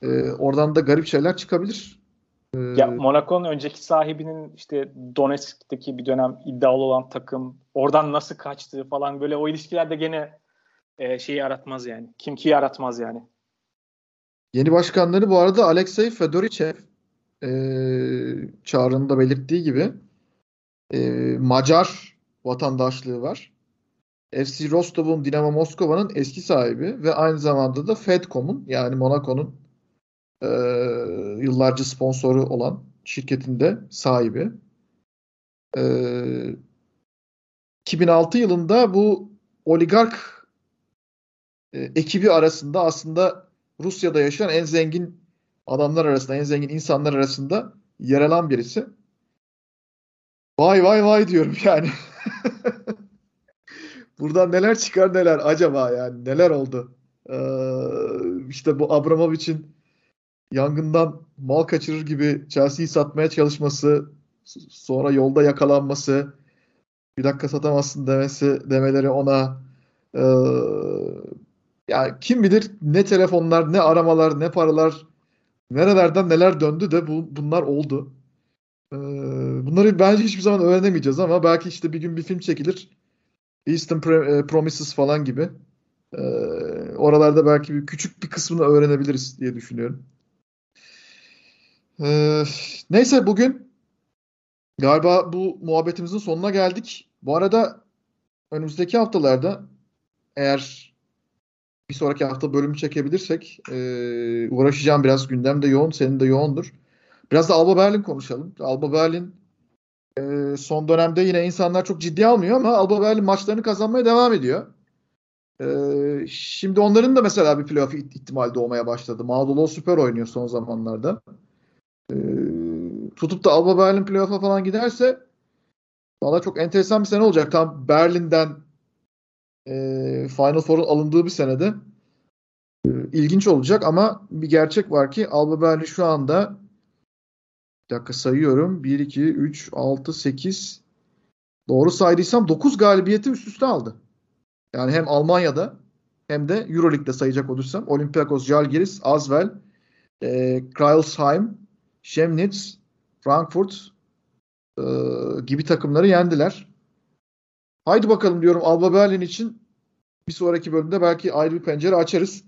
e, oradan da garip şeyler çıkabilir. E, ya Monaco'nun önceki sahibinin işte Donetsk'teki bir dönem iddialı olan takım oradan nasıl kaçtığı falan böyle o ilişkilerde gene e, şeyi yaratmaz yani. Kim ki yaratmaz yani. Yeni başkanları bu arada Alexey Fedorichev e, çağrında belirttiği gibi e, Macar vatandaşlığı var. FC Rostov'un Dinamo Moskova'nın eski sahibi ve aynı zamanda da Fedcom'un yani Monaco'nun e, yıllarca sponsoru olan şirketin de sahibi. E, 2006 yılında bu oligark e, ekibi arasında aslında Rusya'da yaşayan en zengin adamlar arasında, en zengin insanlar arasında yer alan birisi. Vay vay vay diyorum yani. Buradan neler çıkar neler acaba yani neler oldu? Ee, işte bu Abramovich'in yangından mal kaçırır gibi Chelsea'yi satmaya çalışması, sonra yolda yakalanması, bir dakika satamazsın demesi demeleri ona ee, yani kim bilir ne telefonlar, ne aramalar, ne paralar, nerelerden neler döndü de bu, bunlar oldu. Ee, bunları bence hiçbir zaman öğrenemeyeceğiz ama belki işte bir gün bir film çekilir. Eastern e, Promises falan gibi. Ee, oralarda belki bir küçük bir kısmını öğrenebiliriz diye düşünüyorum. Ee, neyse bugün galiba bu muhabbetimizin sonuna geldik. Bu arada önümüzdeki haftalarda eğer bir sonraki hafta bölümü çekebilirsek e, uğraşacağım biraz gündem de yoğun senin de yoğundur. Biraz da Alba Berlin konuşalım. Alba Berlin e, son dönemde yine insanlar çok ciddi almıyor ama Alba Berlin maçlarını kazanmaya devam ediyor. E, şimdi onların da mesela bir playoff ihtimali doğmaya başladı. Mağdolo süper oynuyor son zamanlarda. E, tutup da Alba Berlin playoff'a falan giderse valla çok enteresan bir sene olacak. Tam Berlin'den e, Final Four'un alındığı bir senede e, ilginç olacak ama bir gerçek var ki Alba Berlin şu anda bir dakika sayıyorum. 1, 2, 3, 6, 8 doğru saydıysam 9 galibiyeti üst üste aldı. Yani hem Almanya'da hem de Euroleague'de sayacak olursam Olympiakos, Jalgiris, Asvel, e, Kreilsheim, Chemnitz, Frankfurt e, gibi takımları yendiler. Haydi bakalım diyorum Alba Berlin için bir sonraki bölümde belki ayrı bir pencere açarız.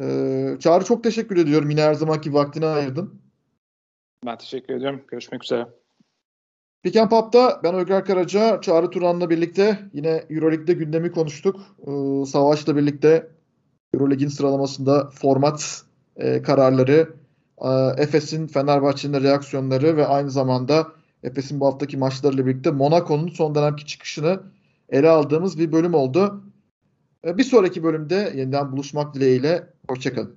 Ee, Çağrı çok teşekkür ediyorum. Yine her zamanki vaktini ayırdın. Ben teşekkür ediyorum. Görüşmek üzere. Pick and Pop'ta ben Öger Karaca, Çağrı Turan'la birlikte yine Euroleague'de gündemi konuştuk. Ee, Savaş'la birlikte Euroleague'in sıralamasında format e, kararları, Efes'in Fenerbahçe'nin reaksiyonları ve aynı zamanda Efes'in bu haftaki maçlarıyla birlikte Monaco'nun son dönemki çıkışını ele aldığımız bir bölüm oldu. E, bir sonraki bölümde yeniden buluşmak dileğiyle. Hoşçakalın.